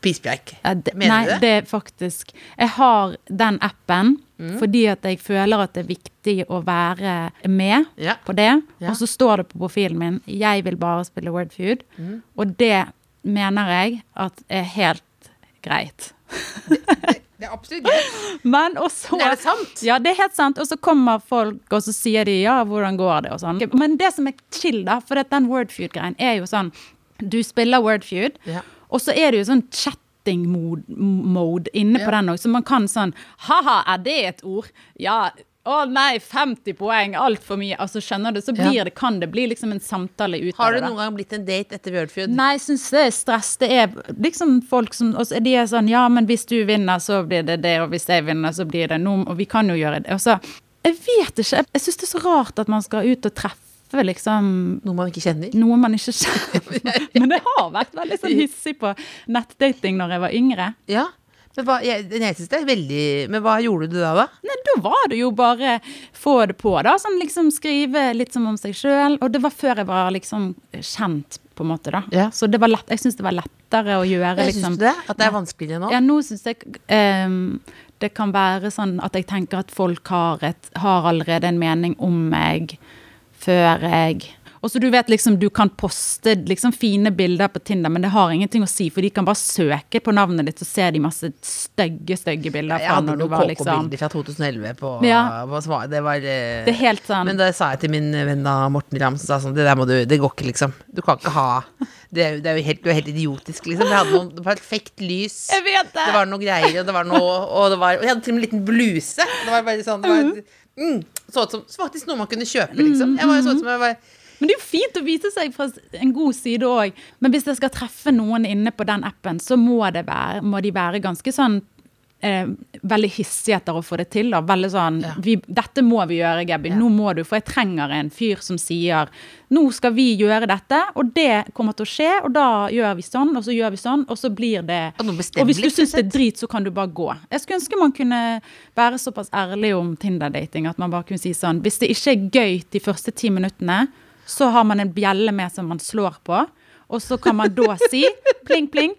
Speaker 3: pisspreik.
Speaker 4: Ja,
Speaker 3: Mener
Speaker 4: nei,
Speaker 3: du det?
Speaker 4: det er faktisk Jeg har den appen
Speaker 3: Mm.
Speaker 4: fordi at jeg føler at det er viktig å være med
Speaker 3: Ja.
Speaker 4: på det.
Speaker 3: Ja.
Speaker 4: Og så står det på profilen min 'Jeg vil bare spille Wordfeud'.
Speaker 3: Mm.
Speaker 4: Og det mener jeg at er helt greit.
Speaker 3: Det er absolutt gøy.
Speaker 4: Men også
Speaker 3: Men er det sant?
Speaker 4: Ja, det er helt sant. Og så kommer folk, og så sier de 'ja, hvordan går det?' og sånn. Men det som er chill, da, for den Wordfeud-greien er jo sånn Du spiller Wordfeud,
Speaker 3: Ja.
Speaker 4: og så er det jo sånn chatting-mode mode inne på
Speaker 3: Ja.
Speaker 4: den òg, så man kan sånn Ha-ha, er det et ord? Ja. Å nei, 50 poeng, altfor mye. Altså, skjønner du, så
Speaker 3: Ja.
Speaker 4: det, kan det bli liksom en samtale ut
Speaker 3: Har du
Speaker 4: det.
Speaker 3: noen gang blitt en date etter Wordfeud?
Speaker 4: Nei, jeg syns det er stress. Det er liksom folk som Og er de er sånn Ja, men hvis du vinner, så blir det det, og hvis jeg vinner, så blir det noe, og vi kan jo gjøre det. Og så Jeg vet ikke. Jeg, syns det er så rart at man skal ut og treffe liksom
Speaker 3: Noe man ikke kjenner?
Speaker 4: noe man ikke kjenner. Men jeg har vært veldig sånn hissig på nettdating når jeg var yngre.
Speaker 3: Ja. Men hva, jeg, jeg synes det er veldig Men hva gjorde du da, da?
Speaker 4: Da var det jo bare få det på, da. Sånn liksom skrive litt som om seg sjøl. Og det var før jeg var liksom kjent, på en måte, da.
Speaker 3: Ja.
Speaker 4: Så det var lett, jeg syns det var lettere å gjøre,
Speaker 3: Jeg
Speaker 4: liksom.
Speaker 3: Syns du det? At det er vanskeligere nå?
Speaker 4: Ja, nå syns jeg um, det kan være sånn at jeg tenker at folk har, et, har allerede en mening om meg før jeg og så du vet liksom, du kan poste liksom fine bilder på Tinder, men det har ingenting å si, for de kan bare søke på navnet ditt, så ser de masse stygge, stygge bilder
Speaker 3: Jeg
Speaker 4: fra
Speaker 3: hadde
Speaker 4: når du
Speaker 3: noen
Speaker 4: var liksom
Speaker 3: KK-bilder fra 2011 på,
Speaker 4: Ja.
Speaker 3: på svar. Det var eh,
Speaker 4: Det er helt sånn
Speaker 3: Men da sa jeg til min venn da, Morten Ramm, som sa sånn Det der må du Det går ikke, liksom. Du kan ikke ha Det er, det er jo helt, du er helt idiotisk, liksom. Jeg hadde noe perfekt lys.
Speaker 4: Jeg vet det!
Speaker 3: Det var noe greier, og det var noe Og, det var, og jeg hadde til og med en liten bluse. Det var bare sånn det var, mm, Så ut som faktisk noe man kunne kjøpe, liksom. Jeg var jo så ut som jeg var
Speaker 4: Men det er jo fint å vise seg fra en god side òg. Men hvis jeg skal treffe noen inne på den appen, så må, det være, må de være ganske sånn eh, veldig hissig etter å få det til. Da. Veldig sånn vi, 'Dette må vi gjøre, Gabby. Nå må du.' For jeg trenger en fyr som sier 'Nå skal vi gjøre dette, og det kommer til å skje', og da gjør vi sånn, og så gjør vi sånn, og så blir det
Speaker 3: Og
Speaker 4: Og hvis du syns det er drit, så kan du bare gå. Jeg skulle ønske man kunne være såpass ærlig om Tinder-dating at man bare kunne si sånn Hvis det ikke er gøy de første ti minuttene, så har man en bjelle med som man slår på. Og så kan man da si pling, pling.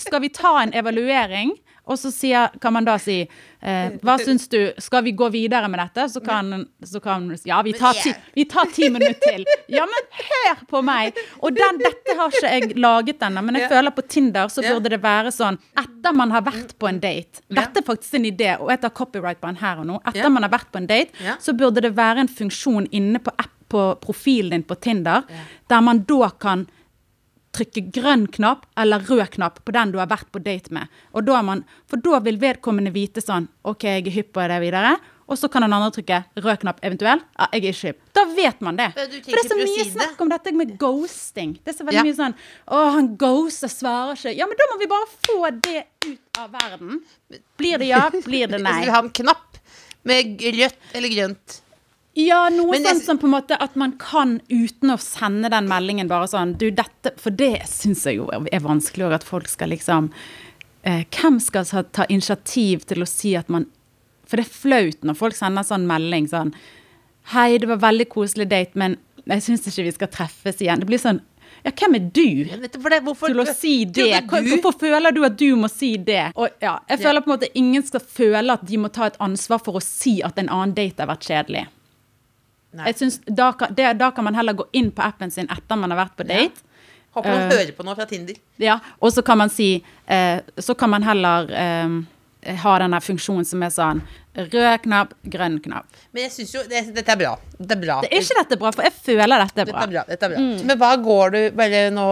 Speaker 4: Skal vi ta en evaluering? Og så sier, kan man da si eh, Hva syns du? Skal vi gå videre med dette? Så kan, så kan Ja, vi tar, ti, vi tar ti minutter til. Ja, men hør på meg! Og den, dette har ikke jeg laget ennå, men jeg føler på Tinder så
Speaker 3: Ja.
Speaker 4: burde det være sånn etter man har vært på en date. Dette er faktisk en idé, og jeg tar copyright på den her og nå. Etter
Speaker 3: Ja.
Speaker 4: man har vært på en date,
Speaker 3: Ja.
Speaker 4: så burde det være en funksjon inne på app på profilen din på Tinder, der man da kan trykke grønn knapp eller rød knapp på den du har vært på date med. Da man, for da vil vedkommende vite sånn OK, jeg er hypp på det videre. Og så kan den andre trykke rød knapp eventuelt. Ja, jeg er ikke hypp. Da vet man det. For det er så mye
Speaker 3: si
Speaker 4: snakk om dette med ghosting. Det er så veldig
Speaker 3: Ja.
Speaker 4: mye sånn Å, han ghoster, svarer ikke. Ja, men da må vi bare få det ut av verden. Blir det ja, blir det nei.
Speaker 3: Hvis vi har en knapp med rødt eller grønt
Speaker 4: Ja, noe
Speaker 3: Men jeg
Speaker 4: sånn
Speaker 3: sy-
Speaker 4: som på en måte at man kan uten å sende den meldingen bare sånn Du, dette For det syns jeg jo er vanskelig òg, at folk skal liksom eh, Hvem skal ta, initiativ til å si at man For det er flaut når folk sender sånn melding sånn Hei, det var veldig koselig date, men jeg syns ikke vi skal treffes igjen. Det blir sånn Ja, hvem er du?
Speaker 3: Jeg det, hvorfor,
Speaker 4: til å si det.
Speaker 3: Du-
Speaker 4: Hvorfor føler du at du må si det? Og ja, jeg føler på en måte ingen skal føle at de må ta et ansvar for å si at en annen date har vært kjedelig. Da, kan, det, da kan man heller gå inn på appen sin etter man har vært på date.
Speaker 3: Håper noen
Speaker 4: uh,
Speaker 3: hører på noe fra Tinder.
Speaker 4: Ja, og så kan man si uh, Så kan man heller eh, ha denne funksjonen som er sånn rød knapp, grønn knapp.
Speaker 3: Men jeg syns jo det, Dette er bra. Det er bra.
Speaker 4: Det er ikke dette bra, for jeg føler dette er
Speaker 3: Dette
Speaker 4: bra.
Speaker 3: er bra. Dette er bra. Men hva går du Bare nå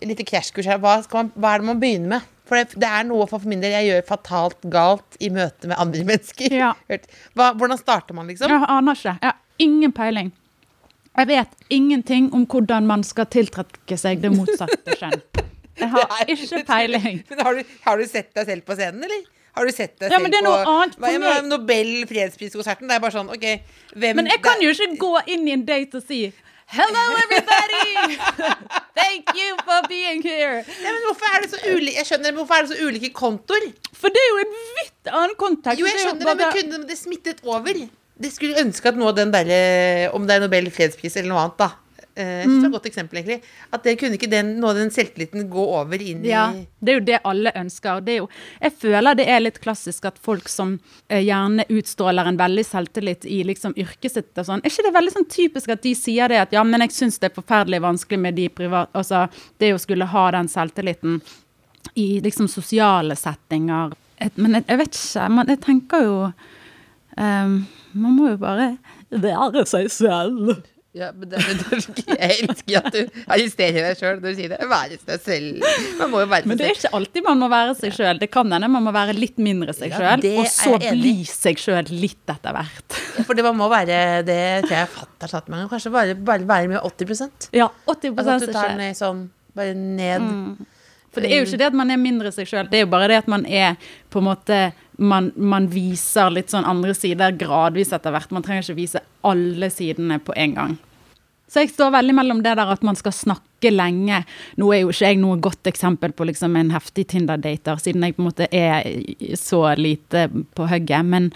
Speaker 3: Lite krasjkurs her. Hva, man, hva er det man begynner med? For det, det er noe for min del jeg gjør fatalt galt i møte med andre mennesker.
Speaker 4: Ja.
Speaker 3: Hva, hvordan starter man, liksom?
Speaker 4: Jeg aner ikke. Jeg har ingen peiling. Jeg vet ingenting om hvordan man skal tiltrekke seg det motsatte kjønn. Jeg har
Speaker 3: er-
Speaker 4: ikke peiling.
Speaker 3: Men har du, har du sett deg selv på scenen, eller? Har du sett deg
Speaker 4: Ja,
Speaker 3: selv
Speaker 4: men det
Speaker 3: på Hva-. Nobel fredspriskonserten? Det er bare sånn, OK hvem
Speaker 4: Men jeg kan jo ikke gå inn i en date og si Hello, everybody! Thank you for being here.
Speaker 3: Nei, men hvorfor er det så ulike Jeg skjønner, men hvorfor er det så ulike kontoer?
Speaker 4: For det er jo en vidt annen kontakt.
Speaker 3: Jo, jeg
Speaker 4: er
Speaker 3: skjønner det, men kunne det smittet over? Det skulle ønske at noe av den derre Om det er Nobel fredspris eller noe annet, da. Eh, jeg synes det er et godt eksempel, egentlig. At det kunne ikke den, noe av den selvtilliten gå over inn
Speaker 4: Ja,
Speaker 3: i
Speaker 4: det er jo det alle ønsker. Det er jo, jeg føler det er litt klassisk at folk som eh, gjerne utstråler en veldig selvtillit i liksom yrket sitt og sånn, er ikke det veldig sånn typisk at de sier det at ja, men jeg syns det er forferdelig vanskelig med de private Altså det å skulle ha den selvtilliten i liksom sosiale settinger. Et, men jeg, jeg vet ikke. Man, jeg tenker jo um, Man må jo bare være seg selv.
Speaker 3: Ja, men det, Jeg elsker at du arresterer deg sjøl når du sier det. Være seg selv. Man må jo være
Speaker 4: Men det er ikke alltid man må være seg sjøl. Det kan hende man må være litt mindre seg
Speaker 3: Ja,
Speaker 4: sjøl,
Speaker 3: ja,
Speaker 4: og så bli seg sjøl litt etter hvert.
Speaker 3: For det man må være Det tror jeg fatter'n sa til meg. Kanskje bare, bare være med 80%
Speaker 4: Ja, 80
Speaker 3: Altså at du tar den sånn Bare ned.
Speaker 4: For det er jo ikke det at man er mindre seg sjøl, det er jo bare det at man er på en måte man, man viser litt sånn andre sider gradvis etter hvert. Man trenger ikke vise alle sidene på en gang. Så jeg står veldig mellom det der at man skal snakke lenge. Nå er jo ikke jeg noe godt eksempel på liksom en heftig Tinder-dater, siden jeg på en måte er så lite på hugget. Men,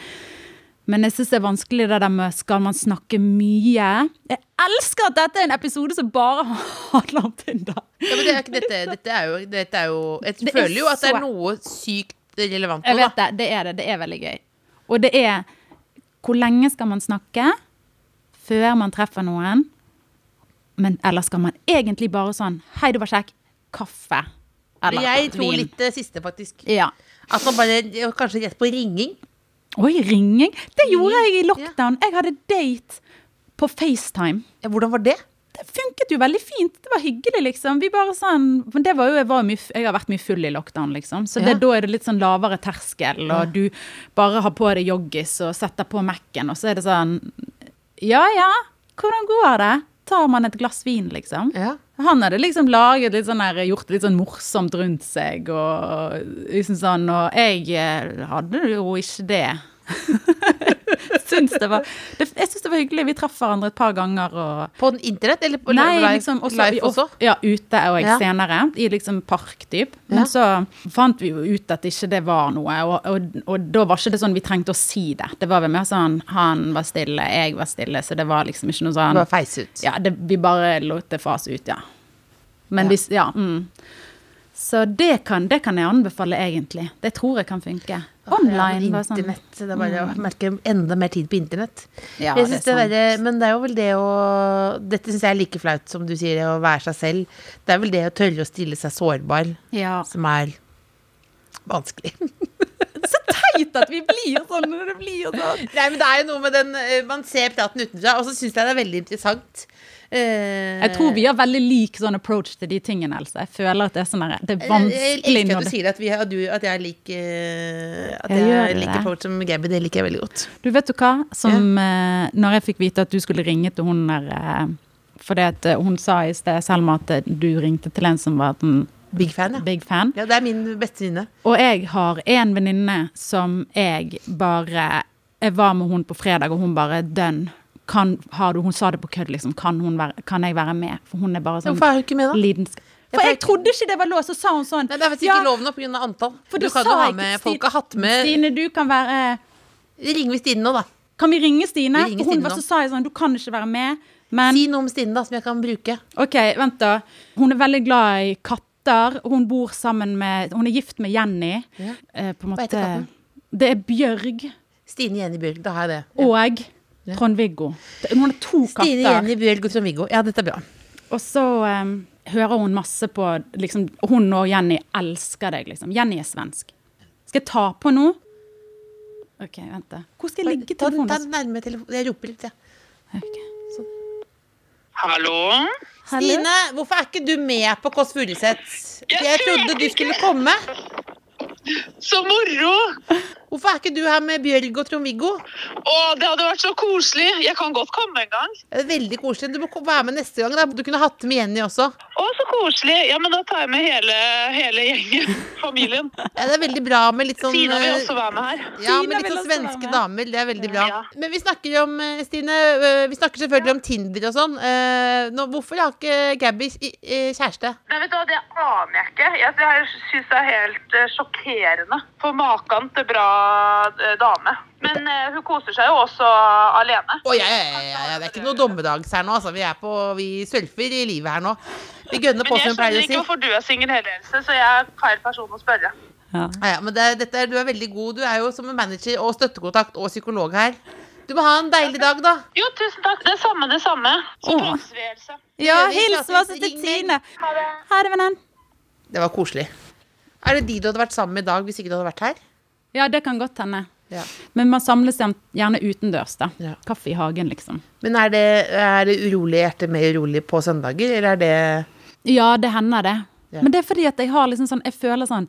Speaker 4: men jeg syns det er vanskelig det der med skal man snakke mye? Jeg elsker at dette er en episode som bare handler om Tinder.
Speaker 3: Ja, men det er dette, dette er jo, dette er jo Jeg
Speaker 4: Det er
Speaker 3: føler jo at det er noe sykt relevant
Speaker 4: Jeg
Speaker 3: nå, da.
Speaker 4: vet det. Det er det. Det er veldig gøy. Og det er Hvor lenge skal man snakke før man treffer noen? Men eller skal man egentlig bare sånn Hei, du var kjekk. Kaffe. Eller
Speaker 3: Jeg tror
Speaker 4: vin.
Speaker 3: litt det siste, faktisk.
Speaker 4: Ja.
Speaker 3: Man bare Kanskje rett på ringing.
Speaker 4: Oi, ringing. Det gjorde jeg i lockdown. Jeg hadde date på FaceTime.
Speaker 3: Ja, hvordan var det?
Speaker 4: Det funket jo veldig fint. Det var hyggelig, liksom. Vi bare sånn Men det var jo, jeg, var mye, jeg har vært mye full i lockdown, liksom. Så det,
Speaker 3: Ja.
Speaker 4: da er det litt sånn lavere terskel, og du bare har på deg joggis og setter på Mac-en, og så er det sånn Ja ja, hvordan går det? Tar man et glass vin, liksom?
Speaker 3: Ja.
Speaker 4: Han hadde liksom laget litt sånn der, gjort litt sånn morsomt rundt seg, og liksom sånn, og jeg eh, hadde jo ikke det. syns det var, det, jeg syns det var hyggelig. Vi traff hverandre et par ganger og
Speaker 3: På internett, eller på
Speaker 4: Nei,
Speaker 3: live,
Speaker 4: liksom også,
Speaker 3: live også?
Speaker 4: Ja, ute og
Speaker 3: Ja.
Speaker 4: senere, i liksom parkdyp. Men
Speaker 3: Ja.
Speaker 4: så fant vi jo ut at ikke det var noe, og, og, og da var ikke det sånn vi trengte å si det. Det var vel mer sånn han var stille, jeg var stille, så det var liksom ikke noe sånn
Speaker 3: Bare feis ut.
Speaker 4: Ja, det, vi bare lot det fase ut, ja. Men
Speaker 3: Ja.
Speaker 4: hvis Ja. Mm. Så det kan, det kan jeg anbefale, egentlig. Det tror jeg kan funke. Online. bare sånn.
Speaker 3: Internett. Det er bare å merke enda mer tid på internett.
Speaker 4: Ja, det
Speaker 3: synes det er men det er jo vel det å Dette syns jeg er like flaut som du sier, å være seg selv. Det er vel det å tørre å stille seg sårbar
Speaker 4: Ja.
Speaker 3: som er vanskelig.
Speaker 4: Så Teit at vi blir sånn når det blir sånn.
Speaker 3: Nei, men det er jo noe med den eh, Man ser praten utenfra, og så syns jeg det er veldig interessant. Eh,
Speaker 4: Jeg tror vi har veldig lik sånn approach til de tingene, Else. Jeg føler at det er sånn der, det er
Speaker 3: Jeg
Speaker 4: vanskelig
Speaker 3: elsker at du sier at, vi at, du, at jeg liker lik eh, At
Speaker 4: Jeg
Speaker 3: jeg, approach som Gabby. Det liker jeg veldig godt.
Speaker 4: Du vet du hva? Som ja. når jeg fikk vite at du skulle ringe til hun der eh, Fordi at eh, hun sa i sted, Selma, at eh, du ringte til en som var den
Speaker 3: Big fan, ja.
Speaker 4: big fan.
Speaker 3: Ja, Det er min beste venninne.
Speaker 4: Og jeg har en venninne som jeg bare Jeg var med hun på fredag, og hun bare dønn. Kan, har du, hun sa det på kødd, liksom. Kan, hun være, kan jeg være med? For hun er bare sånn
Speaker 3: Hvorfor er hun ikke med, da?
Speaker 4: lidensk... For jeg trodde ikke det var lov, så sa hun sånn.
Speaker 3: Nei, det er faktisk
Speaker 4: ja,
Speaker 3: ikke lov nå pga. antall.
Speaker 4: For
Speaker 3: du
Speaker 4: du
Speaker 3: kan jo ha med
Speaker 4: Stine-
Speaker 3: Folk har hatt med
Speaker 4: Stine, du kan være
Speaker 3: Ring ringer Stine nå, da.
Speaker 4: Kan vi ringe Stine?
Speaker 3: Vi ringer
Speaker 4: For hun
Speaker 3: Stine
Speaker 4: var så sa jeg sånn, du kan ikke være med. Men
Speaker 3: Si noe om Stine, da, som jeg kan bruke.
Speaker 4: OK, vent da. Hun er veldig glad i katter. Hun bor sammen med Hun er gift med Jenny.
Speaker 3: Ja.
Speaker 4: Eh, på en
Speaker 3: Hva heter katten?
Speaker 4: Det er Bjørg
Speaker 3: Stine Jenny Bjørg, da har jeg det. Ja.
Speaker 4: og Trond-Viggo. Hun har to
Speaker 3: Stine
Speaker 4: katter.
Speaker 3: Jenny Bjørg og Trond-Viggo. Ja, dette er bra.
Speaker 4: Og så um, hører hun masse på liksom, Hun og Jenny elsker deg, liksom. Jenny er svensk. Skal jeg ta på nå? OK, vent, da. Hvor skal jeg legge telefonen?
Speaker 3: ta den nærme telefonen. Jeg roper litt, jeg. Ja.
Speaker 4: Ok.
Speaker 5: Hallo?
Speaker 4: Hallo?
Speaker 3: Stine, hvorfor er ikke du med på Kåss Furuseth? Jeg trodde du skulle komme.
Speaker 5: Så moro!
Speaker 3: Hvorfor er ikke du her med Bjørg og Trond-Viggo?
Speaker 5: Å, det hadde vært så koselig. Jeg kan godt komme en gang.
Speaker 3: Veldig koselig. Du må være med neste gang. Da. Du kunne hatt med Jenny også.
Speaker 5: Å, så koselig. Ja, men da tar jeg med hele, hele gjengen. Familien.
Speaker 3: Ja, det er veldig bra med litt sånn
Speaker 5: Stina vil
Speaker 3: eh,
Speaker 5: også være med her.
Speaker 3: Ja, med litt sånn svenske damer. Det er veldig bra.
Speaker 5: Ja.
Speaker 3: Men vi snakker om, eh, Stine eh, Vi snakker selvfølgelig om Tinder og sånn. Eh, nå, hvorfor har ikke Gabby kjæreste?
Speaker 5: Nei, vet du hva, Det aner jeg ikke. Jeg, jeg syns det er helt sjokkerende. For maken til bra dame. Men eh, hun koser seg jo også alene.
Speaker 3: Å, ja, ja, ja, det er ikke noe dommedags her nå. Altså. Vi, er på, vi surfer i livet her nå. Vi gønner på,
Speaker 5: jeg
Speaker 3: som hun pleier å si.
Speaker 5: ikke hvorfor du er singel hele, Else, så jeg er feil person å spørre.
Speaker 4: Ja.
Speaker 3: Ja, ja, men det, dette er, du er veldig god. Du er jo som en manager og støttekontakt og psykolog her. Du må ha en deilig dag, da.
Speaker 5: Jo, tusen takk. Det samme, det samme. Så
Speaker 4: Åh.
Speaker 5: vi, Else.
Speaker 4: Ja, hils oss til Tine.
Speaker 5: Ha det.
Speaker 4: Ha det, vennen.
Speaker 3: Det var koselig. Er det de du hadde vært sammen med i dag hvis ikke du hadde vært her?
Speaker 4: Ja, det kan godt hende.
Speaker 3: Ja.
Speaker 4: Men man samles gjerne utendørs, da.
Speaker 3: Ja.
Speaker 4: Kaffe i hagen, liksom.
Speaker 3: Men er det, er det urolig hjerte mer urolig på søndager, eller er det
Speaker 4: Ja, det hender det.
Speaker 3: Ja.
Speaker 4: Men det er fordi at jeg har liksom sånn Jeg føler sånn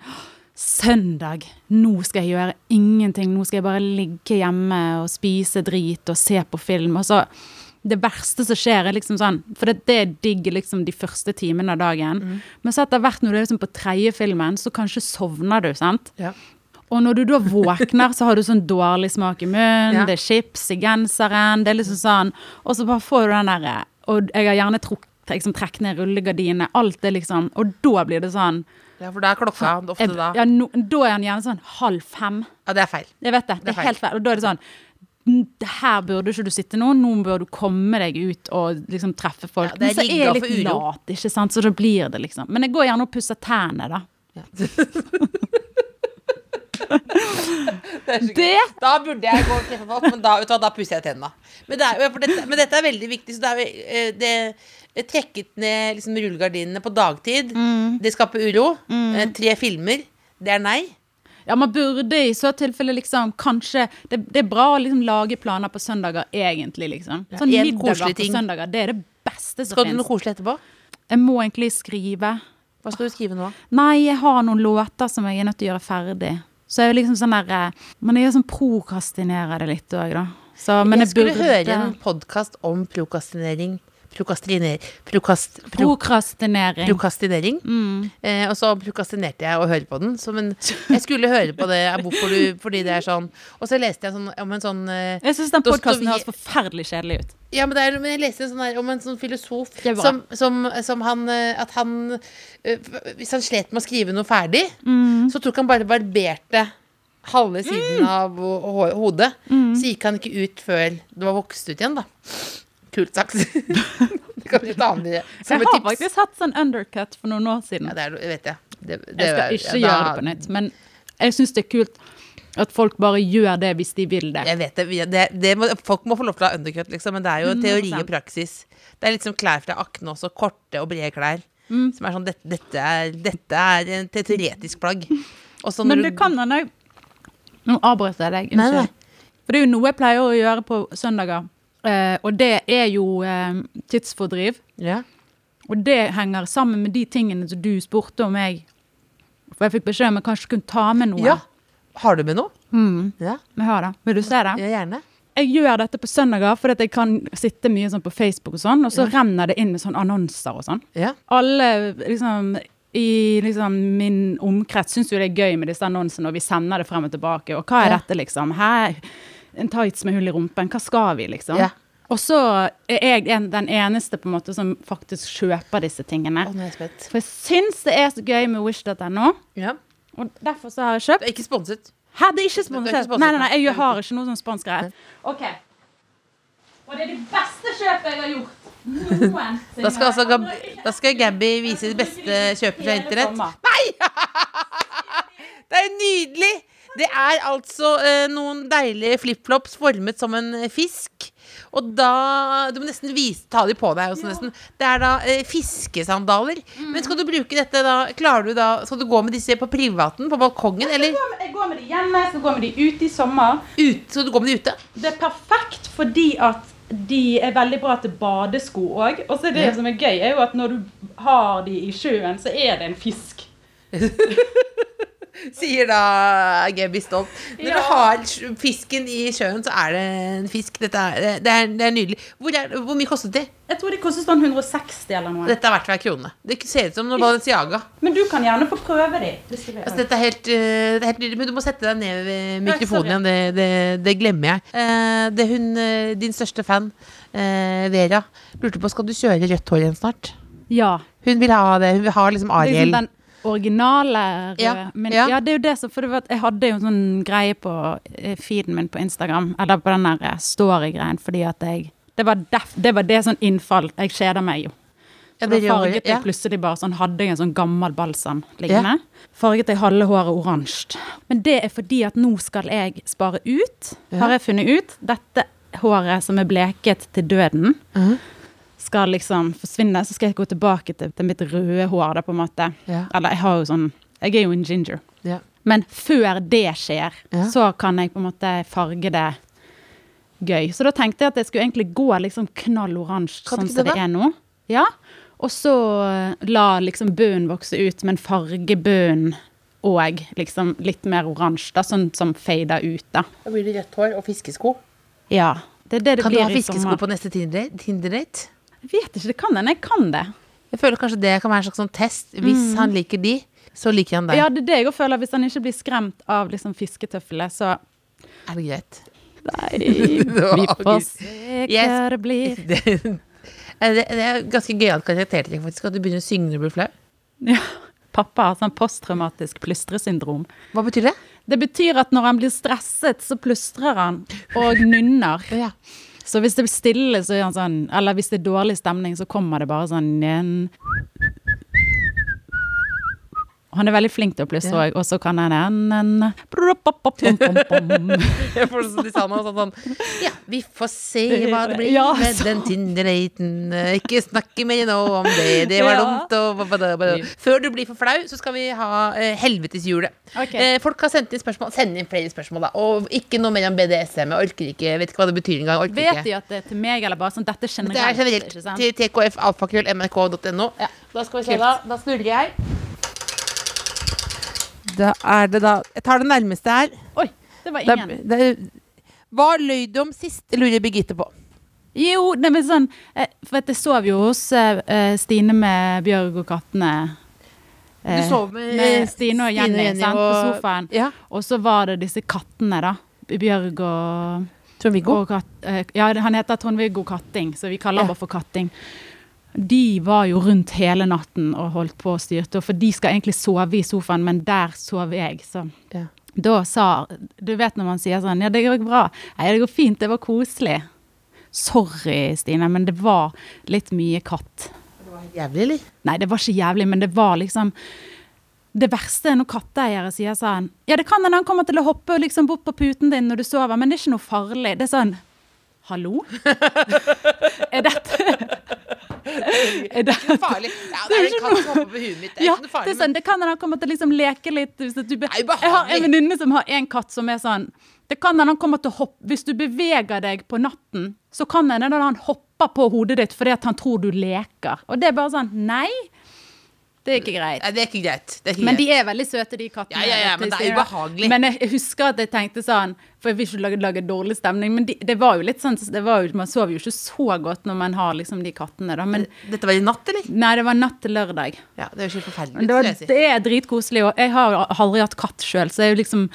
Speaker 4: Søndag, nå skal jeg gjøre ingenting. Nå skal jeg bare ligge hjemme og spise drit og se på film. Og så Det verste som skjer, er liksom sånn For det, det er digg liksom de første timene av dagen.
Speaker 3: Mm.
Speaker 4: Men så etter hvert når du er liksom på tredje filmen, så kanskje sovner du, sant?
Speaker 3: Ja.
Speaker 4: Og når du da våkner, så har du sånn dårlig smak i munnen,
Speaker 3: Ja.
Speaker 4: det er chips i genseren, det er liksom sånn Og så bare får du den derre Og jeg har gjerne trukket liksom, trekk ned rullegardinene, alt det liksom Og da blir det sånn
Speaker 3: ja, for da er klokka ofte da.
Speaker 4: ja, no, Da er den gjerne sånn halv fem.
Speaker 3: Ja, det er feil.
Speaker 4: Jeg vet det. Det er helt feil. Og da er det sånn "Mm, her burde ikke du sitte nå, nå bør du komme deg ut og liksom treffe folk.
Speaker 3: Ja, er
Speaker 4: Men så er jeg litt lat, ikke sant, så da blir det liksom. Men jeg går gjerne og pusser tærne, da. Det
Speaker 3: Da burde jeg gå og treffe folk, men da, da pusser jeg tenna. Men, det men dette er veldig viktig. Så det er, eh, det, det trekket ned liksom, rullegardinene på dagtid. Det skaper uro. Mm. Tre filmer. Det er nei.
Speaker 4: Ja, man burde i så tilfelle liksom kanskje Det, det er bra å liksom lage planer på søndager, egentlig, liksom. Sånn
Speaker 3: ja,
Speaker 4: middager på søndager, det er det beste som
Speaker 3: Skal du noe koselig etterpå?
Speaker 4: Jeg må egentlig skrive.
Speaker 3: Hva skal du skrive nå?
Speaker 4: Nei, jeg har noen låter som jeg er nødt til å gjøre ferdig. Så jeg er liksom sånn der Man er er sånn prokastinerer det litt òg, da. Så, men
Speaker 3: jeg
Speaker 4: jeg
Speaker 3: skulle
Speaker 4: burde
Speaker 3: høre en podkast om prokrastinering. Prokast, pro,
Speaker 4: Prokrastinering.
Speaker 3: prokrastinering. Eh, og så prokrastinerte jeg å høre på den. Så, men jeg skulle høre på det hvorfor du, fordi det er sånn. Og så leste jeg sånn, om en sånn eh,
Speaker 4: Jeg syns den podkasten høres forferdelig kjedelig ut.
Speaker 3: Ja, men, det er, men jeg leste en sånn der, om en sånn filosof som, som, som han eh, At han eh, Hvis han slet med å skrive noe ferdig,
Speaker 4: Mm.
Speaker 3: så tok han bare barberte halve siden av ho ho- hodet.
Speaker 4: Mm.
Speaker 3: Så gikk han ikke ut før det var vokst ut igjen, da. Kult sagt. kan du ta med dere som
Speaker 4: Jeg har
Speaker 3: tips.
Speaker 4: faktisk hatt sånn undercut for noen år siden.
Speaker 3: Ja, det vet jeg. Det, det,
Speaker 4: Jeg skal ikke
Speaker 3: ja,
Speaker 4: gjøre det på nytt, men jeg syns det er kult at folk bare gjør det hvis de vil det.
Speaker 3: Jeg vet det. det, det må, folk må få lov til å ha undercut, liksom, men det er jo teori
Speaker 4: 100%.
Speaker 3: og praksis. Det er litt som klær fra Akne også. Korte og brede klær.
Speaker 4: Mm.
Speaker 3: Som er sånn Dette, dette, er, dette er en te- teoretisk plagg.
Speaker 4: Men det
Speaker 3: du-
Speaker 4: kan hende Nå avbrøt jeg deg. Unnskyld. For det er jo noe jeg pleier å gjøre på søndager. Eh, og det er jo eh, tidsfordriv.
Speaker 3: ja.
Speaker 4: Og det henger sammen med de tingene som du spurte om jeg For jeg fikk beskjed om jeg kanskje kunne ta med noe.
Speaker 3: ja. Har du med noe?
Speaker 4: Mm,
Speaker 3: Ja.
Speaker 4: jeg har det. Vil du se det?
Speaker 3: ja, gjerne.
Speaker 4: Jeg gjør dette på søndager fordi at jeg kan sitte mye sånn på Facebook og sånn, og så renner det inn med sånn annonser og sånn.
Speaker 3: Ja.
Speaker 4: Alle liksom i liksom min omkrets syns jo det er gøy med disse annonsene, og vi sender det frem og tilbake. Og hva er
Speaker 3: Ja.
Speaker 4: dette, liksom? Hæ? En tights med hull i rumpen, hva skal vi, liksom?
Speaker 3: Ja.
Speaker 4: Og så er jeg en, den eneste på en måte som faktisk kjøper disse tingene.
Speaker 3: Spent.
Speaker 4: For jeg syns det er så gøy med wish.no,
Speaker 3: Ja.
Speaker 4: og derfor så har jeg
Speaker 3: kjøpt.
Speaker 4: kjøpt.
Speaker 3: er ikke sponset.
Speaker 4: Hæ, det er ikke
Speaker 3: Det er ikke sponset,
Speaker 4: Nei, nei, nei,
Speaker 3: nei.
Speaker 4: jeg har ikke noe sånn sponsgreie. OK. Og det er det beste kjøpet jeg har gjort Noen
Speaker 3: Da skal, altså, Gab da skal Gabby vise det beste kjøpet fra internett. Nei! Det er nydelig! Det er altså eh, noen deilige flipflops formet som en eh, fisk. Og da Du må nesten vise, ta de på deg. Også, nesten. Det er da eh, fiskesandaler. Men skal du bruke dette da Klarer du da Skal du gå med disse på privaten? På balkongen? Eller
Speaker 4: Jeg går med- Jeg går med de hjemme, jeg skal gå med de ute i sommer.
Speaker 3: ut, skal du gå med de ute?
Speaker 4: Det er perfekt fordi at de er veldig bra til badesko òg. Og så er det
Speaker 3: Ja.
Speaker 4: som er gøy, er jo at når du har de i sjøen, så er det en fisk.
Speaker 3: Sier da Gabby stolt. Når
Speaker 4: Ja.
Speaker 3: du har fisken i sjøen, så er det en fisk. Dette er, det, er, det er nydelig. Hvor, er, hvor mye kostet de?
Speaker 4: Jeg tror de kostet sånn 160 eller noe.
Speaker 3: Dette er verdt hver krone. Det ser ut som noe Balenciaga.
Speaker 4: Men du kan gjerne få prøve de.
Speaker 3: Altså, dette er helt, uh, det helt nydelig, men du må sette deg ned ved mikrofonen igjen. Det, det, det glemmer jeg. Uh, det er hun, eh, din største fan, uh, Vera, lurte på skal du kjøre rødt hår igjen snart.
Speaker 4: Ja.
Speaker 3: Hun vil ha det. Hun vil ha liksom
Speaker 4: er
Speaker 3: Ariel.
Speaker 4: liksom den originale.
Speaker 3: Ja,
Speaker 4: Men
Speaker 3: ja.
Speaker 4: ja. det er jo det som For det var, jeg hadde jo en sånn greie på eh, feeden min på Instagram, eller på den der eh, story-greien, fordi at jeg det var, def, det var det sånn innfall. Jeg kjeder meg jo.
Speaker 3: Ja,
Speaker 4: da farget jeg plutselig bare sånn, hadde jeg en sånn gammel balsam liggende. Farget jeg halve håret oransje. Men det er fordi at nå skal jeg spare ut, har jeg funnet ut. Dette håret som er bleket til døden,
Speaker 3: Mhm.
Speaker 4: Skal liksom forsvinne. Så skal jeg gå tilbake til, til mitt røde hår, da, på en måte.
Speaker 3: Ja.
Speaker 4: Eller jeg har jo sånn Jeg er jo en ginger.
Speaker 3: Ja.
Speaker 4: Men før det skjer,
Speaker 3: Ja.
Speaker 4: så kan jeg på en måte farge det gøy. Så da tenkte jeg at jeg skulle egentlig gå liksom knall oransje, sånn som
Speaker 3: det,
Speaker 4: det er nå. Ja. Og så eh, la liksom bunnen vokse ut, men farge bunnen og liksom litt mer oransje, da, sånn som fader ut, da.
Speaker 3: Da blir det rødt hår og fiskesko.
Speaker 4: Ja. Det er det det
Speaker 3: Kan du ha fiskesko på neste Tinder- Tinder-date?
Speaker 4: Jeg vet ikke, det kan hende jeg kan det.
Speaker 3: Jeg føler kanskje det kan være en slags sånn test. Hvis han liker de, så liker han deg.
Speaker 4: Mm. Ja, det er det jeg føler. Hvis han ikke blir skremt av liksom fisketøflene, så
Speaker 3: Er det greit?
Speaker 4: Nei, vi får se hva det blir.
Speaker 3: Det er ganske gøyalt karaktertrekk, faktisk. At du begynner å synge når du blir flau.
Speaker 4: Ja. Pappa har sånn posttraumatisk plystresyndrom.
Speaker 3: Hva betyr det?
Speaker 4: Det betyr at når han blir stresset, så plystrer han og nynner.
Speaker 3: Ja.
Speaker 4: Så hvis det blir stille, så gjør han sånn Eller hvis det er dårlig stemning, så kommer det bare sånn Han er veldig flink til å plystre òg, og så kan han en,
Speaker 3: Jeg får sånn de sa noe sånn, sånn Ja, vi får se hva det blir
Speaker 4: Ja,
Speaker 3: med den Tinder-daten. Ikke snakke mer nå om det, det var dumt. Og, Før du blir for flau, så skal vi ha eh, helveteshjulet.
Speaker 4: Okay.
Speaker 3: Eh, folk har sendt inn spørsmål. Send inn flere spørsmål, da. Og ikke noe mer om BDSM. Jeg orker ikke, vet ikke hva det betyr engang.
Speaker 4: Vet de at det er til meg, eller bare sånn dette
Speaker 3: Det er generelt til tkfalfakrøllmrk.no.
Speaker 4: Ja.
Speaker 3: Da skal vi se, da. Da snurrer jeg. Da er det da Jeg tar det nærmeste her.
Speaker 4: Oi, det var
Speaker 3: ingen.
Speaker 4: ingen.
Speaker 3: det, hva løy du om sist, lurer Birgitte på.
Speaker 4: Jo, det med sånn eh, For jeg sov jo hos eh, eh, Stine med Bjørg og kattene.
Speaker 3: Du sov med,
Speaker 4: med Stine og Jenny, sant, på sofaen.
Speaker 3: Ja.
Speaker 4: Og så var det disse kattene, da. Bjørg og,
Speaker 3: Trond-Viggo.
Speaker 4: og Ja, han heter Trond-Viggo Katting, så vi kaller
Speaker 3: Ja.
Speaker 4: ham bare for Katting. De var jo rundt hele natten og holdt på og styrte, for de skal egentlig sove i sofaen, men der sov jeg, så
Speaker 3: Ja.
Speaker 4: da sa Du vet når man sier sånn Ja, det går bra. Nei, det går fint. Det var koselig. Sorry, Stine, men det var litt mye katt.
Speaker 3: Det var Jævlig, eller?
Speaker 4: Nei, det var ikke jævlig, men det var liksom Det verste er når katteeiere sier sånn Ja, det kan hende han kommer til å hoppe liksom bort på puten din når du sover, men det er ikke noe farlig. Det er sånn Hallo? er Er det
Speaker 3: Farlig. Ja, det er en katt som hopper på huet mitt. Det er
Speaker 4: ja,
Speaker 3: ikke noe
Speaker 4: det
Speaker 3: farlig.
Speaker 4: er sånn, det kan hende han kommer til å liksom leke litt. Du jeg har en venninne som har en katt som er sånn Det kan hende han kommer til å hoppe Hvis du beveger deg på natten, så kan det hende han hopper på hodet ditt fordi at han tror du leker. Og det er bare sånn Nei, det er ikke greit.
Speaker 3: Det er ikke greit. Det er ikke
Speaker 4: Men de er veldig søte, de kattene.
Speaker 3: Ja, ja, ja, men det er ubehagelig.
Speaker 4: Men jeg husker at jeg tenkte sånn For jeg vil ikke lage, lage dårlig stemning, men de, det var jo litt sånn det var jo, Man sover jo ikke så godt når man har liksom de kattene, da. Men
Speaker 3: Dette var i natt, eller?
Speaker 4: nei, det var natt til lørdag.
Speaker 3: Ja, det er jo ikke forferdelig.
Speaker 4: Det, var, det er dritkoselig, og jeg har aldri hatt katt sjøl, så jeg liksom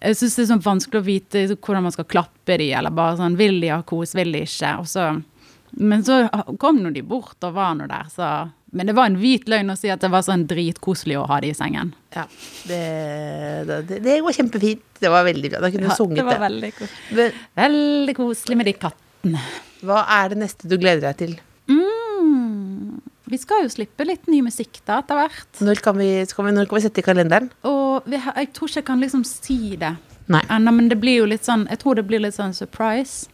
Speaker 4: jeg syns det er sånn vanskelig å vite hvordan man skal klappe de, eller bare sånn Vil de ha kos, vil de ikke? Så, men så kom nå de bort og var nå der, så Men det var en hvit løgn å si at det var sånn dritkoselig å ha det i sengen.
Speaker 3: Ja, det, det, det var kjempefint. Det var veldig bra. Da kunne du
Speaker 4: Ja,
Speaker 3: sunget
Speaker 4: det var veldig, kos
Speaker 3: Men
Speaker 4: veldig koselig med de kattene.
Speaker 3: hva er det neste du gleder deg til?
Speaker 4: Mm. Vi skal jo slippe litt ny musikk da, etter hvert.
Speaker 3: Når kan vi, vi, når kan vi sette i kalenderen?
Speaker 4: Og vi, jeg tror ikke jeg kan liksom si det ennå, men det blir jo litt sånn Jeg tror det blir litt sånn surprise.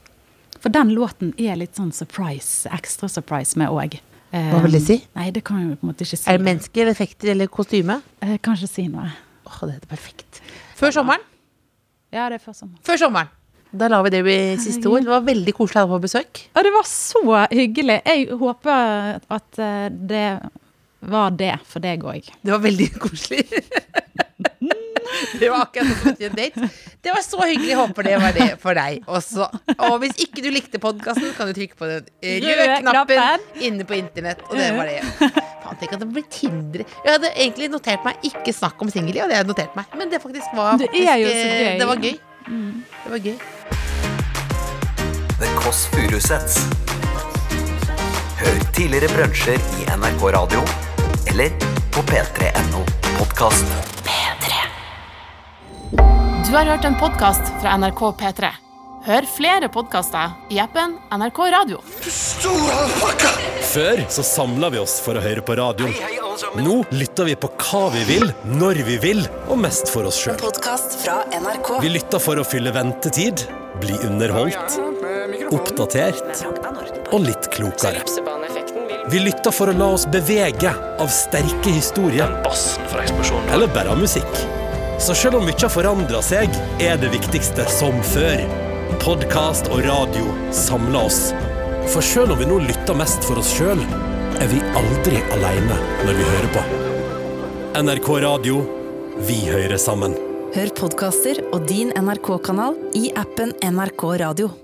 Speaker 4: For den låten er litt sånn surprise, ekstra surprise med òg.
Speaker 3: Hva vil det si?
Speaker 4: Nei, det kan jeg på en måte ikke si.
Speaker 3: Er det mennesker, eller effekter eller kostyme?
Speaker 4: Jeg kan ikke si noe.
Speaker 3: Åh, det er perfekt. Før sommeren?
Speaker 4: Ja, det er før sommeren.
Speaker 3: Før sommeren. Da lar vi det bli siste ord. Det var veldig koselig å ha deg på besøk.
Speaker 4: Ja, det var så hyggelig. Jeg håper at eh, det var det for deg òg.
Speaker 3: Det var veldig koselig. Det var akkurat som en date. Det var så hyggelig. Håper det var det for deg også. Og hvis ikke du likte podkasten, kan du trykke på den røde
Speaker 4: Røde knappen
Speaker 3: inne på internett. Og det var det. Faen, tenk at det blir Tinder. Jeg hadde egentlig notert meg 'ikke snakk om singelliv', og det hadde jeg notert meg. Men det faktisk var
Speaker 4: Det
Speaker 3: faktisk,
Speaker 4: er jo så
Speaker 3: eh,
Speaker 4: gøy.
Speaker 3: Det var gøy. Det var gøy.
Speaker 2: The Kåss Furuseths. Hør tidligere brunsjer i NRK Radio eller på p3.no podkast.
Speaker 1: Du har hørt en podkast fra NRK P3. Hør flere podkaster i appen NRK Radio.
Speaker 6: Før så samla vi oss for å høre på radio. Nå lytter vi på hva vi vil, når vi vil, og mest for oss sjøl.
Speaker 7: Podkast fra NRK.
Speaker 6: Vi lytter for å fylle ventetid, bli underholdt, oppdatert og litt klokere. Vi lytter for å la oss bevege av sterke historier. Eller bare av musikk. Så selv om mye har forandra seg, er det viktigste som før. Podkast og radio samler oss. For selv om vi nå lytter mest for oss sjøl, er vi aldri aleine når vi hører på. NRK Radio vi hører sammen.
Speaker 7: Hør podkaster og din NRK-kanal i appen NRK Radio.